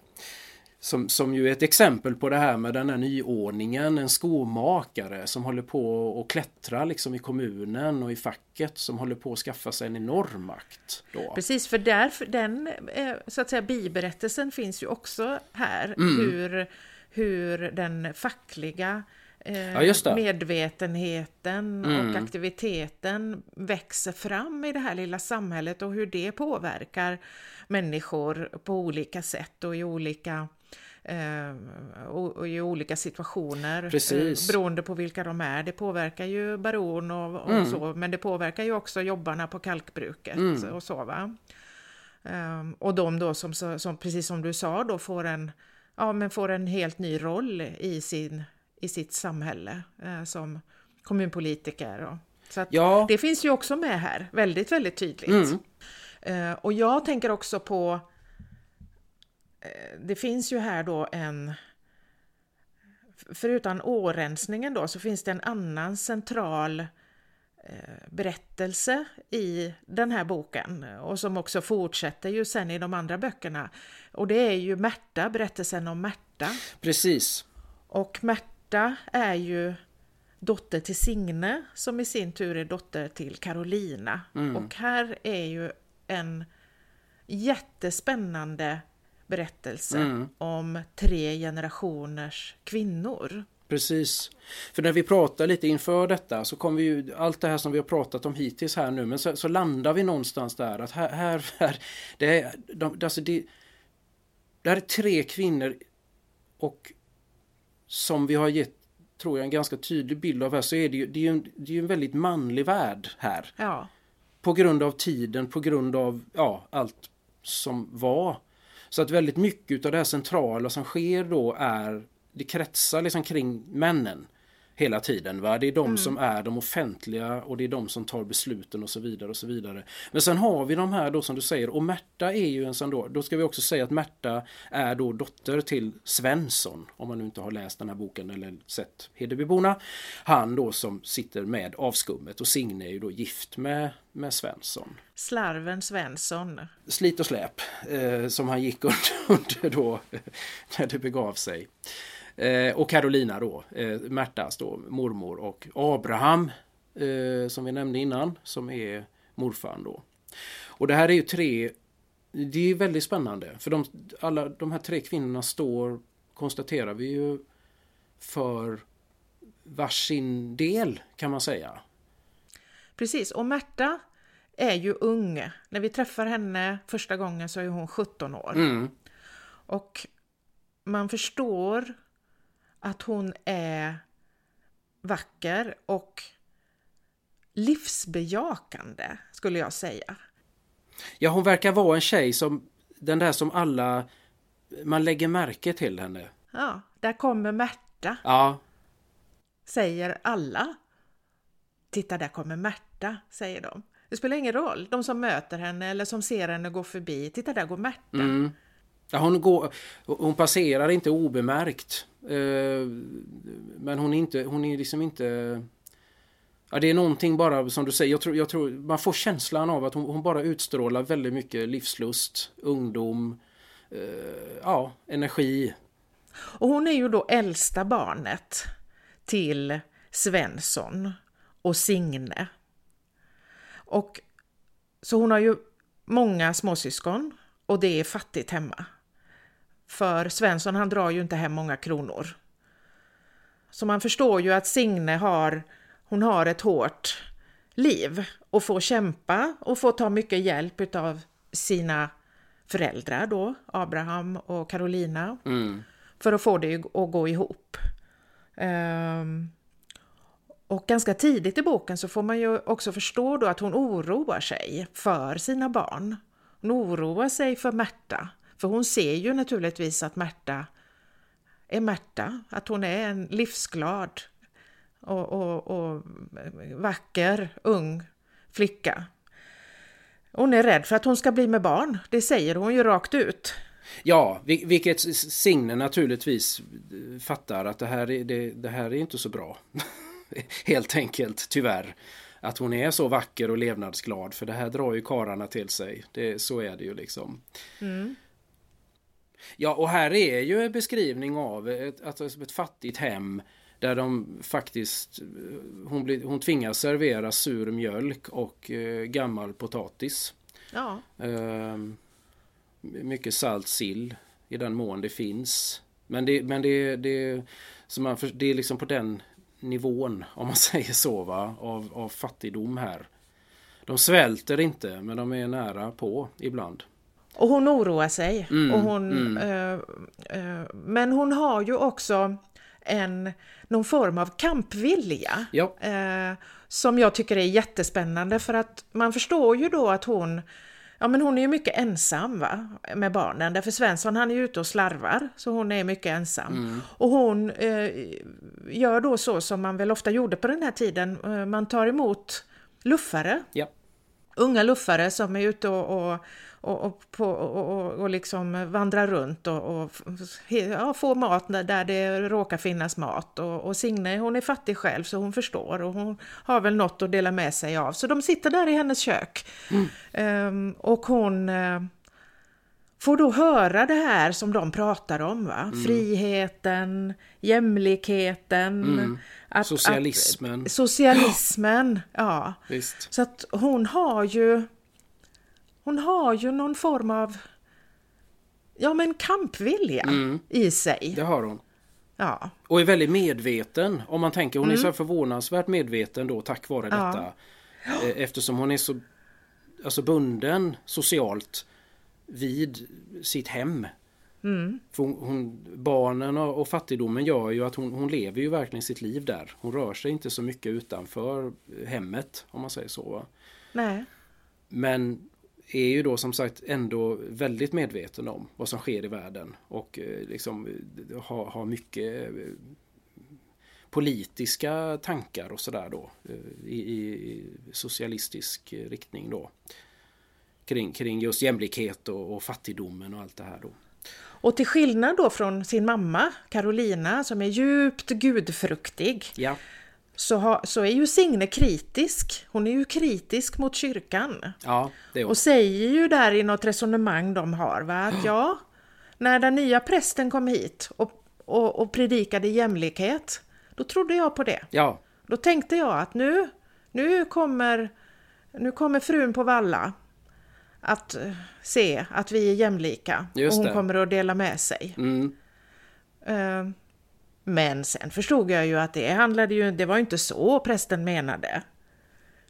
Som, som ju är ett exempel på det här med den här nyordningen. En skomakare som håller på och klättra liksom i kommunen och i facket som håller på att skaffa sig en enorm makt. Då. Precis, för där, den eh, så att säga biberättelsen finns ju också här. Mm. Hur, hur den fackliga eh, ja, medvetenheten mm. och aktiviteten växer fram i det här lilla samhället och hur det påverkar människor på olika sätt och i olika eh, och, i olika situationer. Precis. Eh, beroende på vilka de är. Det påverkar ju baron och, och mm. så, men det påverkar ju också jobbarna på kalkbruket mm. och så. Va? Um, och de då som, som, precis som du sa, då får en, ja, men får en helt ny roll i, sin, i sitt samhälle eh, som kommunpolitiker. Och, så ja. det finns ju också med här, väldigt, väldigt tydligt. Mm. Uh, och jag tänker också på Eh, det finns ju här då en Förutom årensningen då så finns det en annan central eh, berättelse i den här boken och som också fortsätter ju sen i de andra böckerna. Och det är ju Märta, berättelsen om Märta. Precis. Och Märta är ju dotter till Signe som i sin tur är dotter till Carolina. Mm. Och här är ju en jättespännande berättelse mm. om tre generationers kvinnor. Precis. För när vi pratar lite inför detta så kommer vi ju, allt det här som vi har pratat om hittills här nu, men så, så landar vi någonstans där att här, här, här det, är, de, alltså det, det här är tre kvinnor och som vi har gett, tror jag, en ganska tydlig bild av här så är det ju, det är ju en, det är en väldigt manlig värld här. Ja. På grund av tiden, på grund av ja, allt som var. Så att väldigt mycket av det här centrala som sker då är det kretsar liksom kring männen hela tiden. Va? Det är de mm. som är de offentliga och det är de som tar besluten och så vidare. och så vidare. Men sen har vi de här då som du säger och Märta är ju en sån då. Då ska vi också säga att Märta är då dotter till Svensson. Om man nu inte har läst den här boken eller sett Hedebyborna. Han då som sitter med avskummet och Signe är ju då gift med, med Svensson. Slarven Svensson. Slit och släp eh, som han gick under, under då när det begav sig. Eh, och Carolina då, eh, Märtas då, mormor och Abraham eh, som vi nämnde innan som är morfar då. Och det här är ju tre, det är väldigt spännande för de, alla de här tre kvinnorna står, konstaterar vi ju, för varsin del kan man säga. Precis, och Märta är ju ung. När vi träffar henne första gången så är hon 17 år. Mm. Och man förstår att hon är vacker och livsbejakande, skulle jag säga. Ja, hon verkar vara en tjej som den där som alla man lägger märke till henne. Ja, där kommer Märta. Ja. Säger alla. Titta, där kommer Märta, säger de. Det spelar ingen roll, de som möter henne eller som ser henne gå förbi. Titta, där går Märta. Mm. Ja, hon, går, hon passerar inte obemärkt. Eh, men hon är inte, hon är liksom inte... Ja, det är någonting bara som du säger, jag tror, jag tror man får känslan av att hon, hon bara utstrålar väldigt mycket livslust, ungdom, eh, ja, energi. Och hon är ju då äldsta barnet till Svensson och Signe. Och så hon har ju många småsyskon och det är fattigt hemma. För Svensson han drar ju inte hem många kronor. Så man förstår ju att Signe har, hon har ett hårt liv och får kämpa och får ta mycket hjälp av sina föräldrar då, Abraham och Carolina, mm. för att få det att gå ihop. Um, och ganska tidigt i boken så får man ju också förstå då att hon oroar sig för sina barn. Hon oroar sig för Märta för hon ser ju naturligtvis att Märta är Märta, att hon är en livsglad och, och, och vacker, ung flicka. Hon är rädd för att hon ska bli med barn, det säger hon ju rakt ut. Ja, vilket Signe naturligtvis fattar att det här är, det, det här är inte så bra. Helt enkelt, tyvärr. Att hon är så vacker och levnadsglad, för det här drar ju kararna till sig. Det, så är det ju liksom. Mm. Ja, och här är ju en beskrivning av ett, alltså ett fattigt hem där de faktiskt hon, blir, hon tvingas servera sur mjölk och eh, gammal potatis. Ja. Eh, mycket salt sill i den mån det finns. Men det, men det, det, så man, det är liksom på den nivån, om man säger så, va, av, av fattigdom här. De svälter inte, men de är nära på ibland. Och hon oroar sig. Mm, och hon, mm. eh, eh, men hon har ju också en, någon form av kampvilja. Ja. Eh, som jag tycker är jättespännande för att man förstår ju då att hon Ja men hon är ju mycket ensam va? med barnen därför Svensson han är ju ute och slarvar så hon är mycket ensam. Mm. Och hon eh, gör då så som man väl ofta gjorde på den här tiden, eh, man tar emot luffare. Unga luffare som är ute och, och och, och, på, och, och liksom vandra runt och, och ja, få mat där det råkar finnas mat. Och, och Signe hon är fattig själv så hon förstår och hon har väl något att dela med sig av. Så de sitter där i hennes kök. Mm. Um, och hon uh, får då höra det här som de pratar om. Va? Mm. Friheten, jämlikheten. Mm. Att, socialismen. Att, socialismen, ja. Visst. Så att hon har ju hon har ju någon form av ja, men kampvilja mm. i sig. Det har hon. Ja. Och är väldigt medveten. Om man tänker, hon mm. är så förvånansvärt medveten då tack vare ja. detta. Eh, eftersom hon är så alltså bunden socialt vid sitt hem. Mm. För hon, hon, barnen och, och, fattigdomen gör ju att hon, hon lever ju verkligen sitt liv där. Hon rör sig inte så mycket utanför hemmet om man säger så. Nej. Men är ju då som sagt ändå väldigt medveten om vad som sker i världen och eh, liksom eh, har, har mycket eh, politiska tankar och sådär då i, i, socialistisk riktning då. Kring, kring just jämlikhet och, och fattigdomen och allt det här då. Och till skillnad då från sin mamma Carolina som är djupt gudfruktig ja så, ha, så är ju Signe kritisk. Hon är ju kritisk mot kyrkan. Ja, det är Och säger ju där i något resonemang de har va, att ja, när den nya prästen kom hit och, och, och predikade jämlikhet, då trodde jag på det. Ja. Då tänkte jag att nu, nu, kommer, nu kommer frun på Valla att eh, se att vi är jämlika Just och hon det. kommer att dela med sig. Mm. Uh, men sen förstod jag ju att det handlade ju, det var inte så prästen menade.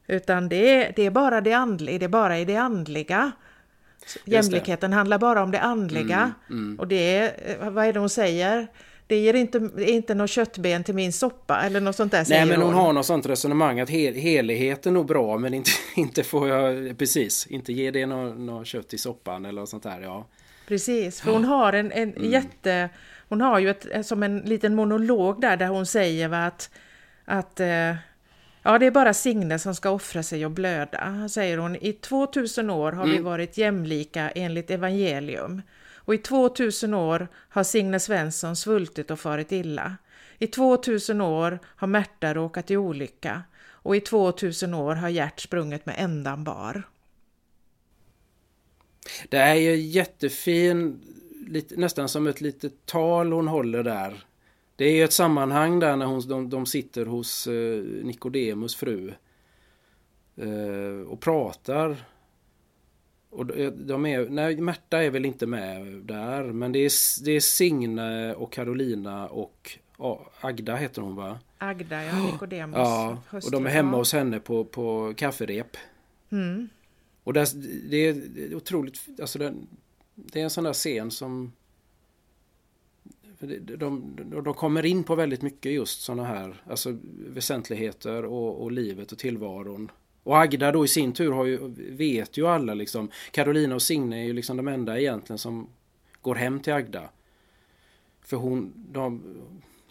Utan det, det är bara det andliga, det är bara i det andliga. Jämlikheten handlar bara om det andliga. Mm, mm. Och det är, vad är det hon säger? Det ger inte, inte något köttben till min soppa eller något sånt där Nej men hon, hon har något sånt resonemang att hel, heligheten är nog bra men inte, inte får jag, precis, inte ge det något, något kött i soppan eller något sånt där ja. Precis, för hon har en, en mm. jätte hon har ju ett, som en liten monolog där, där hon säger att, att eh, ja, det är bara Signe som ska offra sig och blöda, säger hon. I 2000 år har mm. vi varit jämlika enligt evangelium. Och i 2000 år har Signe Svensson svultit och farit illa. I 2000 år har Märta råkat i olycka och i 2000 år har Gert sprungit med ändan bar. Det är ju jättefin lite, nästan som ett litet tal hon håller där. Det är ett sammanhang där när hon, de, de sitter hos eh, Nikodemus fru eh, och pratar. Och de är, nej, Märta är väl inte med där men det är, det är Signe och Carolina och ja, Agda heter hon va? Agda, ja, Nikodemus. Ja, och de är hemma hos henne på, på kafferep. Mm. Och det, det är otroligt, alltså den, det är en sån där scen som de, de, de kommer in på väldigt mycket just såna här alltså väsentligheter och, och, livet och tillvaron. Och Agda då i sin tur har ju, vet ju alla liksom. Carolina och Signe är ju liksom de enda egentligen som går hem till Agda. För hon, de,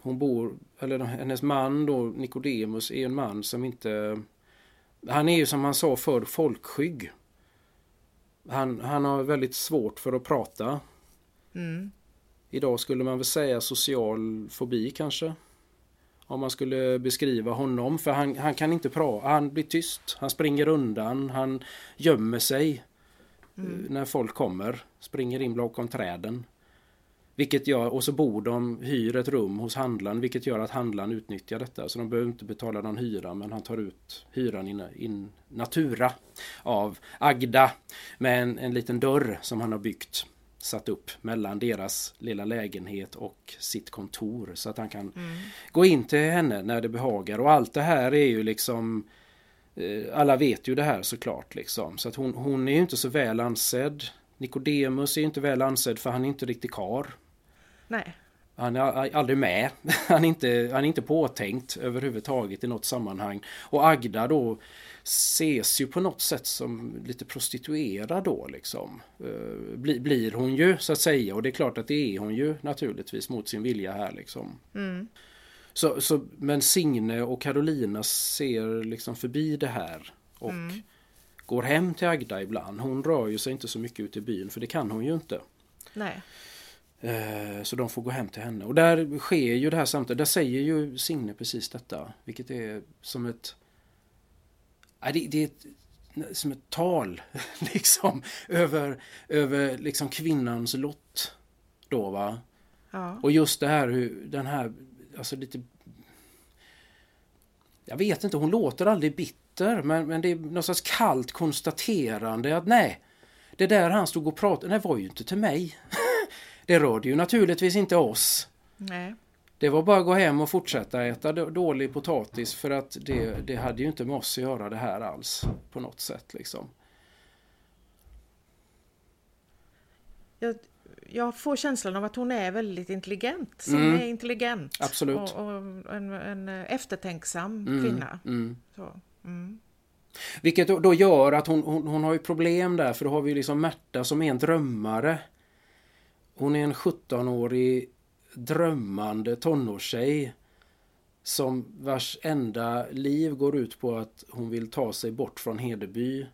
hon bor, eller hennes man då, Nikodemus, är en man som inte... Han är ju som han sa förr folkskygg. Han, han har väldigt svårt för att prata. Mm. Idag skulle man väl säga social fobi kanske. Om man skulle beskriva honom. För han, han kan inte prata. Han blir tyst. Han springer undan. Han gömmer sig. Mm. Eh, när folk kommer. Springer in bakom träden. Vilket gör, och så bor de, hyr ett rum hos handlaren vilket gör att handlaren utnyttjar detta. Så de behöver inte betala någon hyra men han tar ut hyran in, in natura av Agda. Med en, en liten dörr som han har byggt. Satt upp mellan deras lilla lägenhet och sitt kontor. Så att han kan mm. gå in till henne när det behagar. Och allt det här är ju liksom eh, alla vet ju det här såklart liksom. Så att hon, hon är ju inte så väl ansedd Nikodemus är inte väl ansedd för han är inte riktigt kar. Nej. Han är aldrig med. Han är, inte, han är inte påtänkt överhuvudtaget i något sammanhang. Och Agda då ses ju på något sätt som lite prostituerad då liksom. Eh, blir, blir hon ju så att säga och det är klart att det är hon ju naturligtvis mot sin vilja här liksom. Mm. Så, så, men Signe och Carolina ser liksom förbi det här och mm. går hem till Agda ibland. Hon rör ju sig inte så mycket ute i byn för det kan hon ju inte. Nej. Eh, så de får gå hem till henne. Och där sker ju det här samtalet. Där säger ju Signe precis detta. Vilket är som ett... det, det är ett, som ett tal liksom över, över liksom kvinnans lott. Då va. Ja. Och just det här hur den här, alltså lite... Jag vet inte, hon låter aldrig bitter men, men det är något slags kallt konstaterande att nej, det där han stod och pratade, det var ju inte till mig. Det rörde ju naturligtvis inte oss. Nej. Det var bara att gå hem och fortsätta äta dålig potatis för att det, det hade ju inte med oss att göra det här alls på något sätt liksom. Jag, jag får känslan av att hon är väldigt intelligent. Som mm. är intelligent. Absolut. Och, och en, en, eftertänksam mm. kvinna. Mm. Så, mm. Vilket då gör att hon, hon, hon har ju problem där för då har vi liksom Märta som är en drömmare. Hon är en 17-årig drömmande tonårstjej som vars enda liv går ut på att hon vill ta sig bort från Hedeby.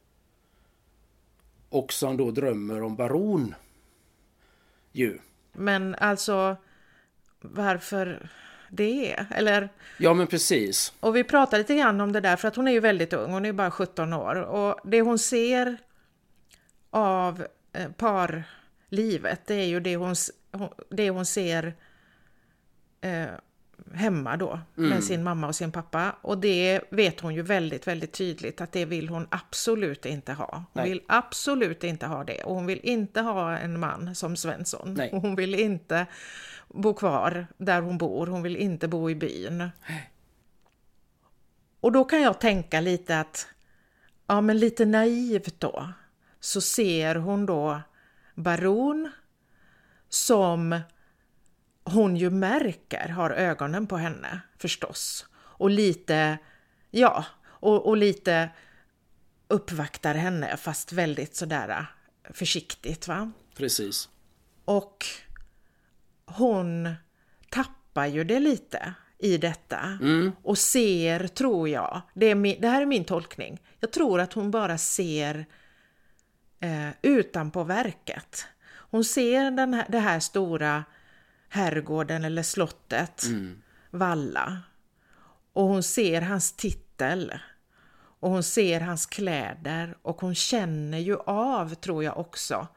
Och som då drömmer om baron. Ju. Men alltså varför det? Eller? Ja men precis. Och vi pratade lite grann om det där för att hon är ju väldigt ung, hon är bara 17 år och det hon ser av eh, par livet. Det är ju det hon, det hon ser eh, hemma då mm. med sin mamma och sin pappa. Och det vet hon ju väldigt, väldigt tydligt att det vill hon absolut inte ha. Hon Nej. vill absolut inte ha det. Och hon vill inte ha en man som Svensson. Nej. Och hon vill inte bo kvar där hon bor. Hon vill inte bo i byn. Och då kan jag tänka lite att, ja men lite naivt då, så ser hon då baron som hon ju märker har ögonen på henne förstås. Och lite, ja, och, och lite uppvaktar henne fast väldigt sådär försiktigt va. Precis. Och hon tappar ju det lite i detta mm. och ser, tror jag, det, är min, det här är min tolkning, jag tror att hon bara ser eh, utanpå verket. Hon ser den här, det här stora herrgården eller slottet, mm. Valla. Och hon ser hans titel. Och hon ser hans kläder och hon känner ju av, tror jag också,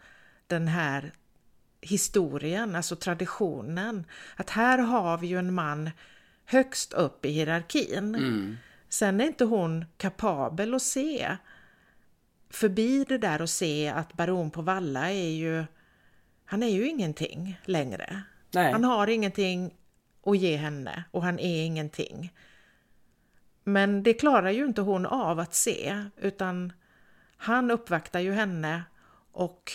den här historien, alltså traditionen. Att här har vi ju en man högst upp i hierarkin. Mm. Sen är inte hon kapabel att se förbi det där och se att baron på Valla är ju, han är ju ingenting längre. Nej. Han har ingenting att ge henne och han är ingenting. Men det klarar ju inte hon av att se utan han uppvaktar ju henne och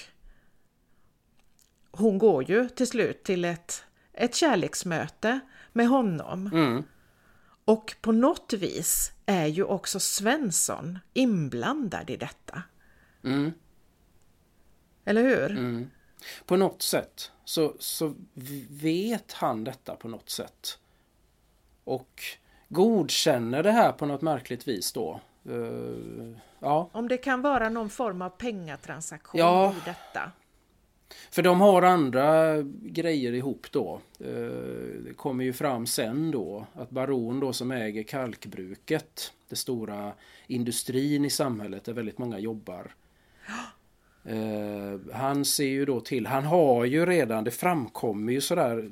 hon går ju till slut till ett, ett kärleksmöte med honom. Mm. Och på något vis är ju också Svensson inblandad i detta. Mm. Eller hur? Mm. På något sätt så, så vet han detta på något sätt. Och godkänner det här på något märkligt vis då. Uh, ja. Om det kan vara någon form av pengatransaktion ja. i detta. För de har andra grejer ihop då. Eh, det kommer ju fram sen då att Baron då som äger kalkbruket, det stora industrin i samhället där väldigt många jobbar. Eh, han ser ju då till, han har ju redan, det framkommer ju sådär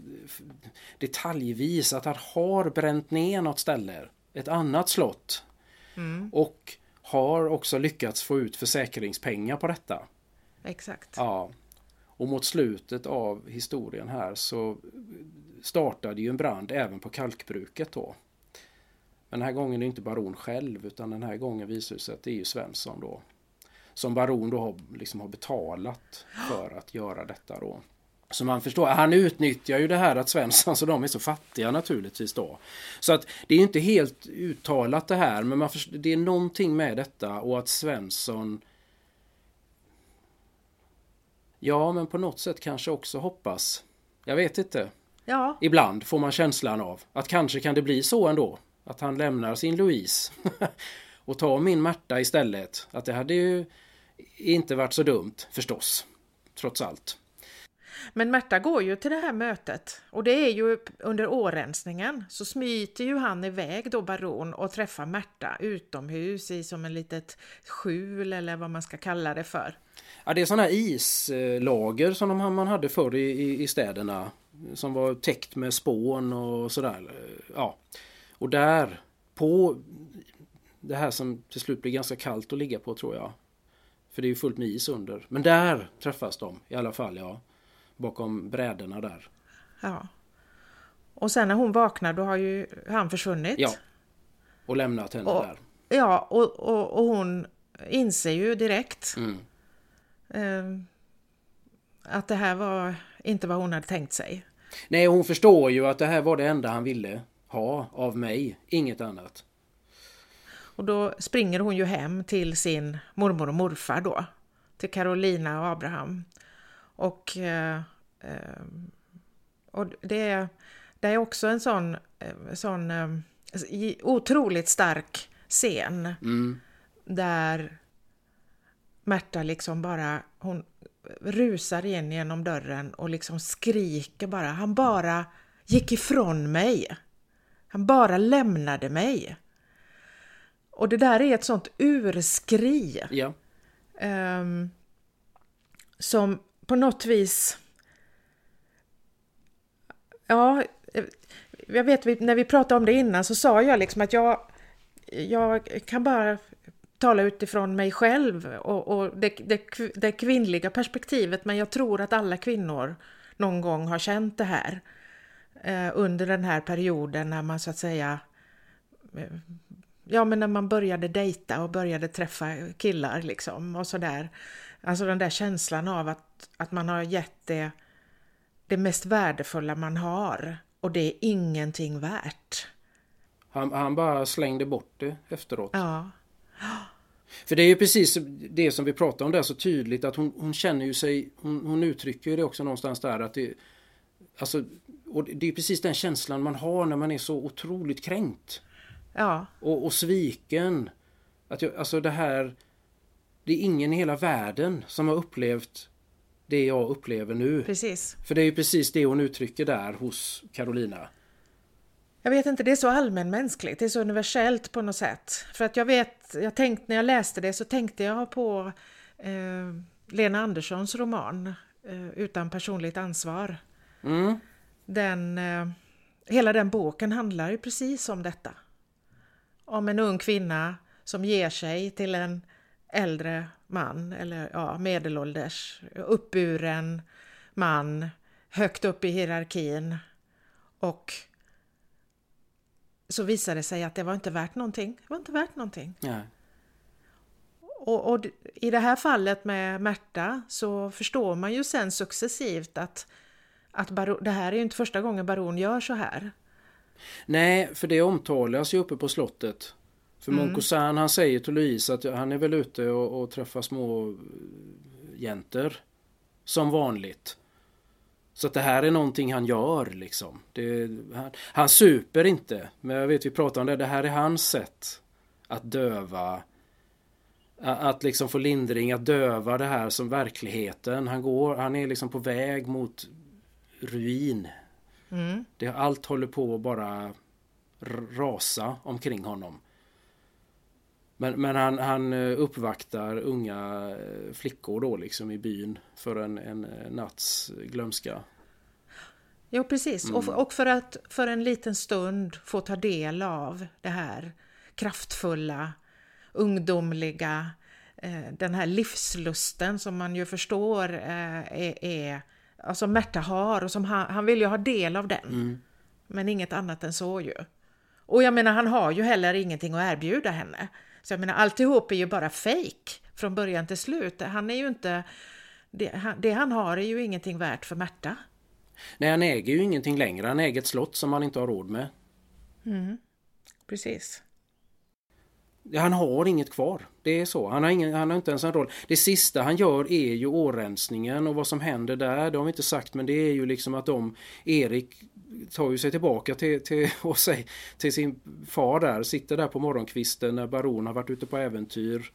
detaljvis att han har bränt ner något ställe, ett annat slott. Mm. Och har också lyckats få ut försäkringspengar på detta. Exakt. Ja. Och mot slutet av historien här så startade ju en brand även på kalkbruket då. Men den här gången är det inte baron själv utan den här gången visar det sig att det är ju Svensson då som baron då har, liksom har betalat för att göra detta då. Så man förstår, han utnyttjar ju det här att Svensson och de är så fattiga naturligtvis då. Så att det är inte helt uttalat det här men man förstår, det är någonting med detta och att Svensson Ja men på något sätt kanske också hoppas. Jag vet inte. Ja. Ibland får man känslan av att kanske kan det bli så ändå. Att han lämnar sin Louise och tar min Märta istället. Att det hade ju inte varit så dumt förstås. Trots allt. Men Märta går ju till det här mötet och det är ju under årensningen så smiter ju han iväg då baron och träffar Märta utomhus i som en litet skjul eller vad man ska kalla det för. Ja det är sådana här islager som man hade förr i, i städerna som var täckt med spån och sådär. Ja. Och där på det här som till slut blir ganska kallt att ligga på tror jag. För det är ju fullt med is under. Men där träffas de i alla fall ja bakom brädorna där. Ja. Och sen när hon vaknar då har ju han försvunnit. Ja. Och lämnat henne och, där. Ja, och, och, och, hon inser ju direkt mm. eh, att det här var inte vad hon hade tänkt sig. Nej, hon förstår ju att det här var det enda han ville ha av mig, inget annat. Och då springer hon ju hem till sin mormor och morfar då, till Carolina och Abraham. Och, eh, och det, det är också en sån, eh, sån eh, otroligt stark scen mm. där Märta liksom bara, hon rusar in genom dörren och liksom skriker bara. Han bara gick ifrån mig. Han bara lämnade mig. Och det där är ett sånt urskri. Ja. Um, som på något vis... Ja, eh, jag vet när vi pratade om det innan så sa jag liksom att jag, jag kan bara tala utifrån mig själv och, och det, det, det, kvinnliga perspektivet men jag tror att alla kvinnor någon gång har känt det här eh, under den här perioden när man så att säga eh, ja men när man började dejta och började träffa killar liksom och sådär. Alltså den där känslan av att, att man har gett det, det mest värdefulla man har och det är ingenting värt. Han, han bara slängde bort det efteråt. Ja. För det är ju precis det som vi pratar om där så tydligt att hon, hon känner ju sig, hon, hon uttrycker det också någonstans där att det Alltså, och det är precis den känslan man har när man är så otroligt kränkt. Ja. Och, och sviken. Att jag, alltså det här det är ingen i hela världen som har upplevt det jag upplever nu. Precis. För det är ju precis det hon uttrycker där hos Carolina. Jag vet inte, det är så allmänmänskligt, det är så universellt på något sätt. För att jag vet, jag tänkte när jag läste det så tänkte jag på eh, Lena Anderssons roman eh, Utan personligt ansvar. Mm. Den, eh, hela den boken handlar ju precis om detta. Om en ung kvinna som ger sig till en äldre man, eller ja, medelålders, uppburen man, högt upp i hierarkin. Och så visade det sig att det var inte värt någonting. Det var inte värt någonting. Ja. Och, och, i det här fallet med Märta så förstår man ju sen successivt att, att baron, det här är ju inte första gången baron gör så här. Nej, för det omtalas ju uppe på slottet för mm. Moncosan han säger till Louise att han är väl ute och, och träffar små eh, jäntor Som vanligt. Så att det här är någonting han gör liksom. Det, han, han super inte. Men jag vet vi pratar om det. Det här är hans sätt att döva. Att liksom få lindring, att döva det här som verkligheten. Han går, han är liksom på väg mot ruin. Mm. Det, allt håller på att bara rasa omkring honom. Men, men han, han eh, uppvaktar unga eh, flickor då liksom i byn för en, en eh, natts glömska. Ja precis, mm. och, och för att för en liten stund få ta del av det här kraftfulla, ungdomliga, den här livslusten som man ju förstår är, är alltså Märta har och som han, han vill ju ha del av den. Mm. Men inget annat än så ju. Och jag menar han har ju heller ingenting att erbjuda henne. Så jag menar, alltihop är ju bara fake från början till slut. Han är ju inte... Det, det han har är ju ingenting värt för Märta. Nej, han äger ju ingenting längre. Han äger ett slott som han inte har råd med. Mm. Precis. Han har inget kvar. Det är så. Han har, ingen, han har inte ens en roll. Det sista han gör är ju årensningen och vad som händer där. Det har vi inte sagt men det är ju liksom att de, Erik tar ju sig tillbaka till, till, och sig, till sin far där. Sitter där på morgonkvisten när baron har varit ute på äventyr.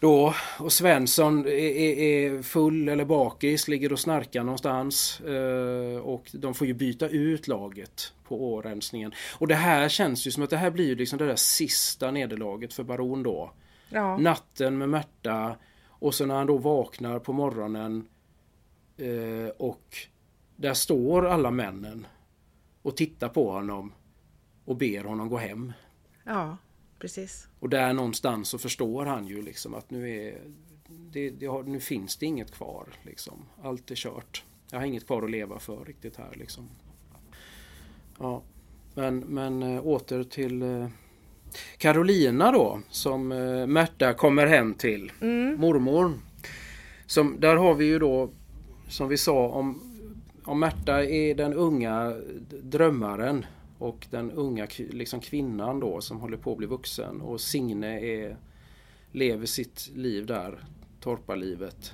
Då, och Svensson är, är, full eller bakis, ligger och snarkar någonstans. Eh, och de får ju byta ut laget på årensningen. Och det här känns ju som att det här blir liksom det där sista nederlaget för Baron då. Ja. Natten med Märta och så när han då vaknar på morgonen eh, och där står alla männen och tittar på honom och ber honom gå hem. Ja, precis. Och där någonstans så förstår han ju liksom att nu är det, det har, nu finns det inget kvar liksom. Allt är kört. Jag har inget kvar att leva för riktigt här liksom. Ja, men, men äh, åter till äh, Carolina då som äh, Märta kommer hem till. Mm. Mormor. Som, där har vi ju då som vi sa om, om Märta är den unga drömmaren och den unga liksom kvinnan då som håller på att bli vuxen och Signe är, lever sitt liv där, torparlivet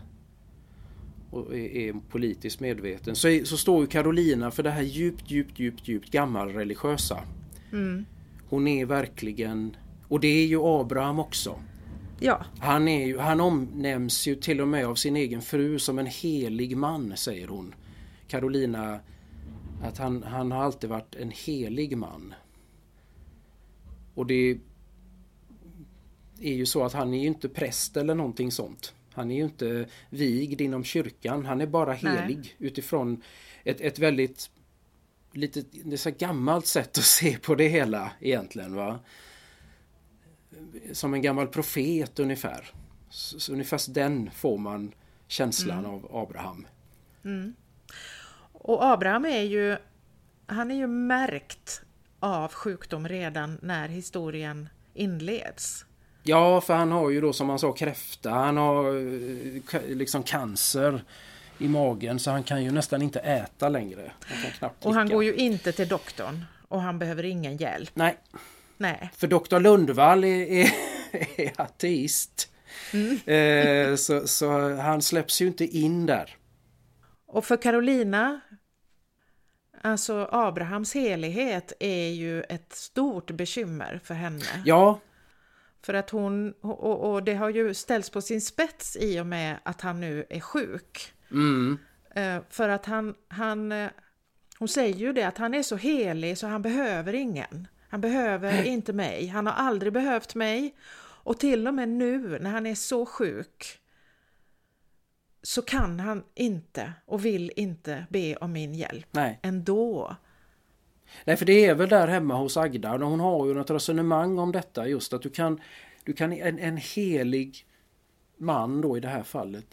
och är, politiskt medveten så, är, så står ju Carolina för det här djupt, djupt, djupt, djupt gammalreligiösa. Mm. Hon är verkligen, och det är ju Abraham också. Ja. Han, är ju, han omnämns ju till och med av sin egen fru som en helig man, säger hon. Carolina, att han, han har alltid varit en helig man. Och det är ju så att han är ju inte präst eller någonting sånt. Han är ju inte vigd inom kyrkan. Han är bara helig Nej. utifrån ett, ett väldigt lite det är så gammalt sätt att se på det hela egentligen. va Som en gammal profet ungefär. Så, ungefär den får man känslan mm. av Abraham. Mm. Och Abraham är ju han är ju märkt av sjukdom redan när historien inleds. Ja, för han har ju då som man sa kräfta, han har eh, liksom cancer i magen så han kan ju nästan inte äta längre. Han och han går ju inte till doktorn och han behöver ingen hjälp. Nej. Nej. För doktor Lundvall är, är, är ateist. Mm. Eh, så, så han släpps ju inte in där. Och för Carolina, alltså Abrahams helighet är ju ett stort bekymmer för henne. Ja, för att hon, och, och, det har ju ställts på sin spets i och med att han nu är sjuk. Mm. Eh, för att han, han, eh, hon säger ju det att han är så helig så han behöver ingen. Han behöver inte mig, han har aldrig behövt mig. Och till och med nu när han är så sjuk så kan han inte och vill inte be om min hjälp Nej. ändå. Nej, för det är väl där hemma hos Agda. Hon har ju något resonemang om detta just att du kan, du kan en, en helig man då i det här fallet.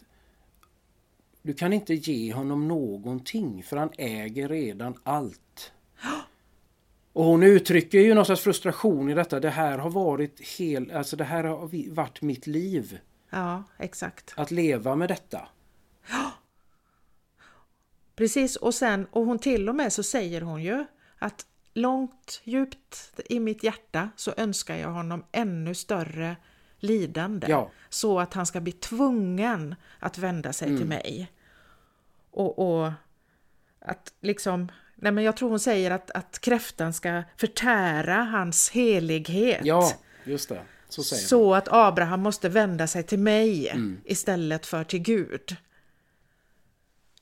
Du kan inte ge honom någonting för han äger redan allt. Och hon uttrycker ju någon slags frustration i detta. Det här har varit hel, alltså det här har varit mitt liv. Ja, exakt. Att leva med detta. Ja. Precis, och sen, och hon till och med så säger hon ju att långt djupt i mitt hjärta så önskar jag honom ännu större lidande. Ja. Så att han ska bli tvungen att vända sig mm. till mig. Och, och, att liksom, nej men jag tror hon säger att, att kräftan ska förtära hans helighet. Ja, just det. Så, så att Abraham måste vända sig till mig mm. istället för till Gud.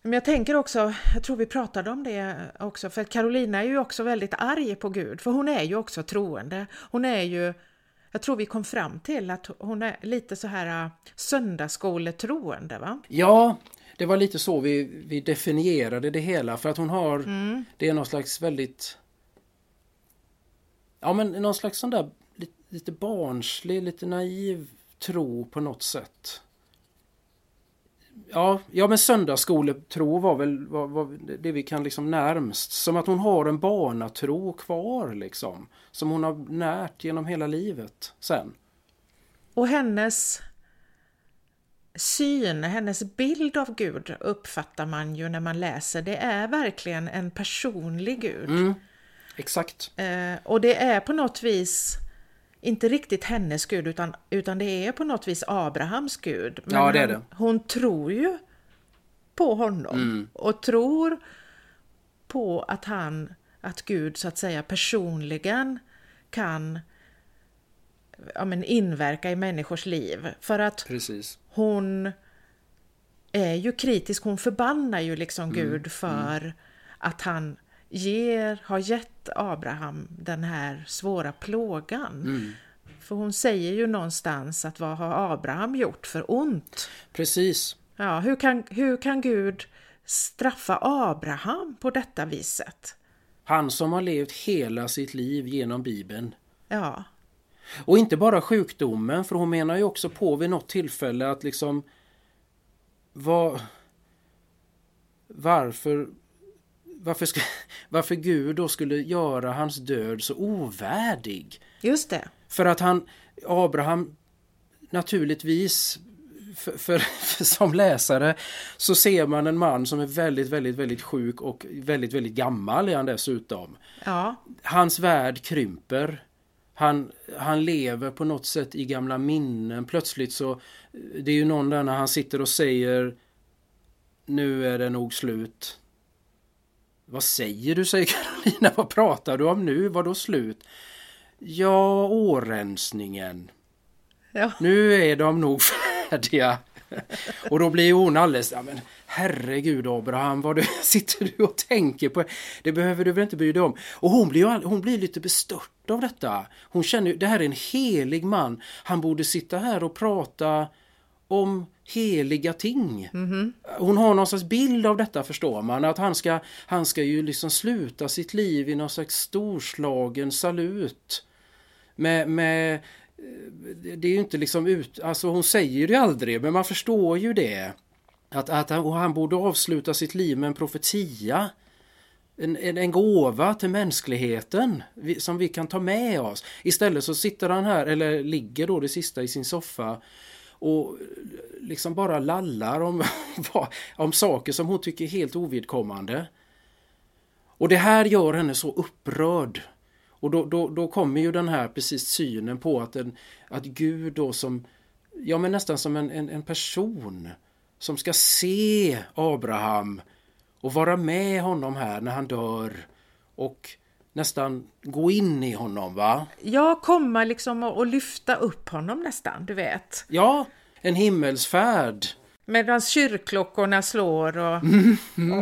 Men jag tänker också, jag tror vi pratade om det också, för Carolina är ju också väldigt arg på Gud, för hon är ju också troende. Hon är ju, jag tror vi kom fram till att hon är lite så här äh, söndagsskoletroende va? Ja, det var lite så vi, vi definierade det hela för att hon har, mm. det är någon slags väldigt, ja men någon slags sån där lite, lite barnslig, lite naiv tro på något sätt ja, ja men söndagsskoletro var väl var, var det vi kan liksom närmst. Som att hon har en barnatro kvar liksom. Som hon har närt genom hela livet sen. Och hennes syn, hennes bild av Gud uppfattar man ju när man läser. Det är verkligen en personlig Gud. Mm, exakt. Eh, och det är på något vis inte riktigt hennes Gud utan, utan det är på något vis Abrahams Gud. Men ja, det är det. hon tror ju på honom mm. och tror på att han, att Gud så att säga personligen kan ja, men inverka i människors liv. För att Precis. hon är ju kritisk, hon förbannar ju liksom mm. Gud mm. för mm. att han ger, har gett Abraham den här svåra plågan. Mm. För hon säger ju någonstans att vad har Abraham gjort för ont? Precis. Ja, hur kan, hur kan Gud straffa Abraham på detta viset? Han som har levt hela sitt liv genom Bibeln. Ja. Och inte bara sjukdomen, för hon menar ju också på vid något tillfälle att liksom... Var, varför, varför, ska, varför Gud då skulle göra hans död så ovärdig? Just det. För att han, Abraham, naturligtvis för, för, för, som läsare så ser man en man som är väldigt, väldigt, väldigt sjuk och väldigt, väldigt gammal är han dessutom. Ja. Hans värld krymper. Han, han lever på något sätt i gamla minnen. Plötsligt så, det är ju någon där när han sitter och säger Nu är det nog slut. Vad säger du, säger Karolina. Vad pratar du om nu? Vad då slut? Ja, årensningen. Ja. Nu är de nog färdiga. Och då blir hon alldeles, ja men herregud Abraham, vad du, sitter du och tänker på? Det behöver du väl inte bry dig om? Och hon blir, hon blir lite bestört av detta. Hon känner det här är en helig man. Han borde sitta här och prata om heliga ting. Mm -hmm. Hon har någon slags bild av detta förstår man. Att han ska, han ska ju liksom sluta sitt liv i någon slags storslagen salut. Med, med det är ju inte liksom ut, alltså hon säger det aldrig men man förstår ju det. Att, att han, han borde avsluta sitt liv med en profetia. En, en, en gåva till mänskligheten som vi kan ta med oss. Istället så sitter han här, eller ligger då det sista i sin soffa och eh, liksom bara lallar om, om saker som hon tycker är helt ovidkommande. Och det här gör henne så upprörd. Och då, då, då kommer ju den här precis synen på att, en, att Gud då som, ja men nästan som en, en, en person som ska se Abraham och vara med honom här när han dör och nästan gå in i honom va? Ja, komma liksom och, och lyfta upp honom nästan, du vet. Ja, en himmelsfärd. Medan kyrkklockorna slår och, mm.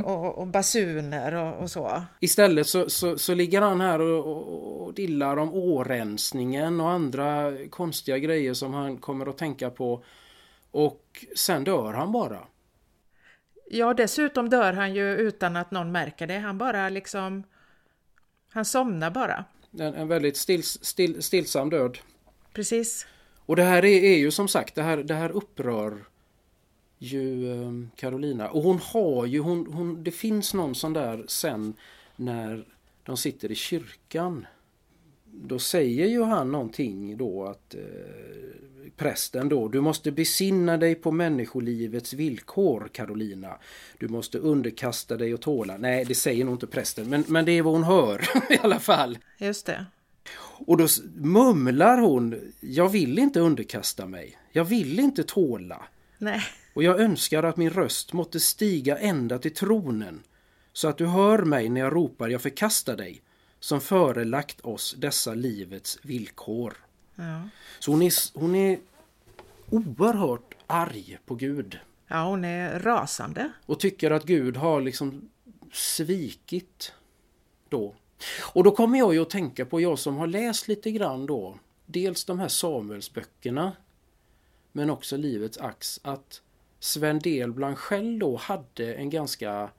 och, och, och, basuner och, och, så. Istället så, så, så ligger han här och, och dillar om årensningen och andra konstiga grejer som han kommer att tänka på. Och sen dör han bara. Ja, dessutom dör han ju utan att någon märker det. Han bara liksom... Han somnar bara. En, en väldigt still, still, stillsam död. Precis. Och det här är, är ju som sagt, det här, det här upprör ju ehm, Carolina. Och hon har ju, hon, hon, det finns någon sån där sen när de sitter i kyrkan. Då säger ju han någonting då att eh, prästen då, du måste besinna dig på människolivets villkor Carolina. Du måste underkasta dig och tåla. Nej, det säger nog inte prästen, men, men det är vad hon hör i alla fall. Just det. Och då mumlar hon, jag vill inte underkasta mig. Jag vill inte tåla. Nej. Och jag önskar att min röst måtte stiga ända till tronen, så att du hör mig när jag ropar jag förkastar dig, som förelagt oss dessa livets villkor. Ja. Så hon är, hon är oerhört arg på Gud. Ja, hon är rasande. Och tycker att Gud har liksom svikit då. Och då kommer jag ju att tänka på, jag som har läst lite grann då, dels de här Samuelsböckerna, men också Livets ax, att Sven Delblanc själv då hade en ganska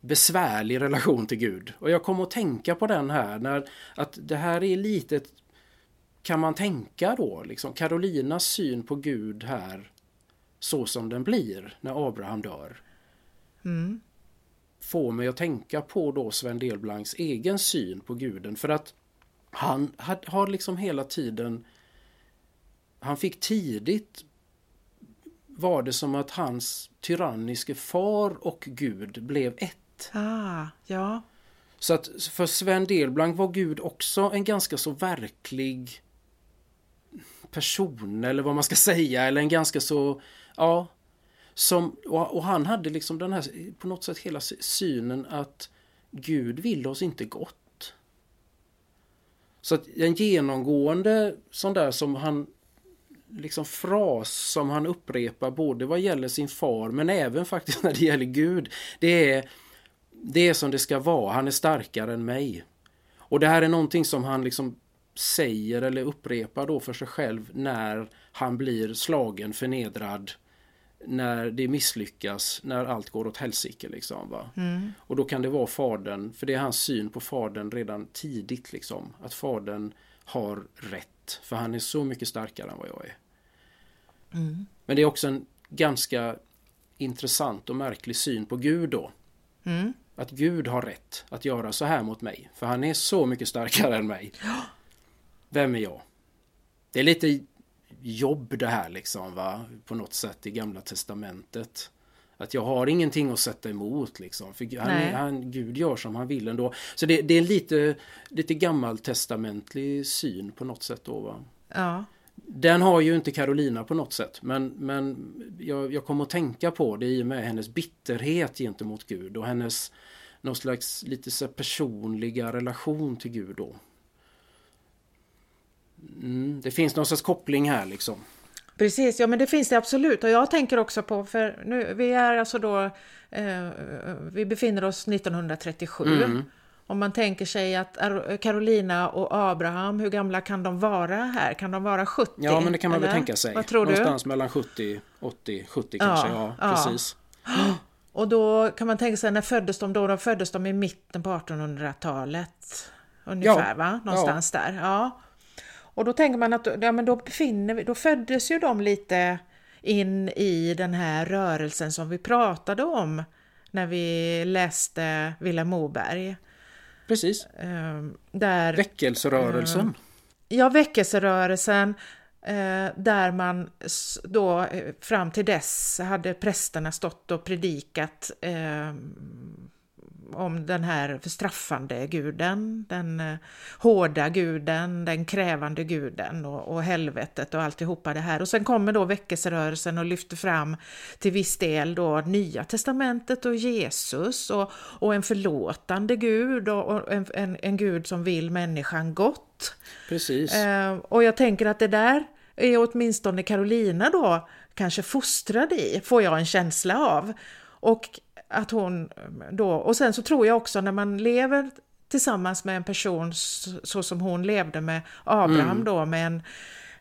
besvärlig relation till Gud. Och jag kommer att tänka på den här, när, att det här är lite, kan man tänka då, liksom Carolinas syn på Gud här, så som den blir när Abraham dör. Mm. Får mig att tänka på då Sven Delblancs egen syn på guden, för att han har liksom hela tiden han fick tidigt var det som att hans tyranniske far och Gud blev ett. Ah, ja. Så att för Sven Delblanc var Gud också en ganska så verklig person eller vad man ska säga eller en ganska så, ja. Som, och, och han hade liksom den här, på något sätt hela synen att Gud vill oss inte gott. Så att en genomgående sån där som han liksom fras som han upprepar både vad gäller sin far men även faktiskt när det gäller Gud. Det är det är som det ska vara, han är starkare än mig. Och det här är någonting som han liksom säger eller upprepar då för sig själv när han blir slagen, förnedrad, när det misslyckas, när allt går åt helsike. Liksom, va? Mm. Och då kan det vara fadern, för det är hans syn på fadern redan tidigt. Liksom, att fadern har rätt, för han är så mycket starkare än vad jag är. Mm. Men det är också en ganska intressant och märklig syn på Gud då. Mm. Att Gud har rätt att göra så här mot mig. För han är så mycket starkare än mig. Vem är jag? Det är lite jobb det här liksom va. På något sätt i gamla testamentet. Att jag har ingenting att sätta emot liksom. För han, han, Gud gör som han vill ändå. Så det, det är lite, lite gammaltestamentlig syn på något sätt då va. Ja. Den har ju inte Carolina på något sätt men, men jag, jag kommer att tänka på det i och med hennes bitterhet gentemot Gud och hennes någon slags lite så personliga relation till Gud då. Mm, det finns någon slags koppling här liksom. Precis, ja men det finns det absolut och jag tänker också på, för nu, vi är alltså då, eh, vi befinner oss 1937. Mm. Om man tänker sig att Carolina och Abraham, hur gamla kan de vara här? Kan de vara 70? Ja, men det kan man eller? väl tänka sig. Vad tror Någonstans du? mellan 70, 80, 70 kanske. Ja, ja, precis. Och då kan man tänka sig, när föddes de då? De föddes de i mitten på 1800-talet. Ungefär, ja. va? Någonstans där. Ja. Och då tänker man att ja, men då, befinner vi, då föddes ju de lite in i den här rörelsen som vi pratade om när vi läste Vilhelm Moberg. Precis. Ehm, där, Väckelserörelsen. Ehm, ja, väckelserörelsen. Eh, där man då eh, fram till dess hade prästerna stått och predikat eh, om den här straffande guden, den eh, hårda guden, den krävande guden och, och helvetet och alltihopa det här. Och sen kommer då väckelserörelsen och lyfter fram till viss del då Nya Testamentet och Jesus och, och en förlåtande gud och, och en, en, en, gud som vill människan gott. Precis. Eh, och jag tänker att det där är åtminstone Carolina då kanske fostrad i, får jag en känsla av. Och att hon då, och sen så tror jag också när man lever tillsammans med en person så, som hon levde med Abraham mm. då, med en,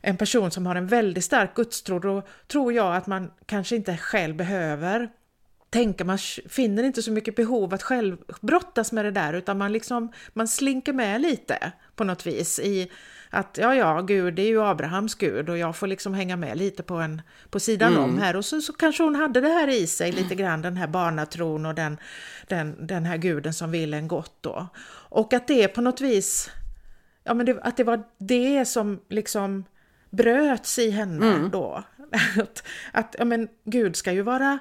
en person som har en väldigt stark gudstro, då tror jag att man kanske inte själv behöver tänka, man finner inte så mycket behov att själv brottas med det där, utan man liksom, man slinker med lite på något vis i att ja, ja, Gud, det är ju Abrahams Gud och jag får liksom hänga med lite på, en, på sidan mm. om här. Och så, så kanske hon hade det här i sig lite grann, den här barnatron och den, den, den här guden som vill en gott då. Och att det på något vis, ja men det, att det var det som liksom bröts i henne mm. då. att, att ja men Gud ska ju vara,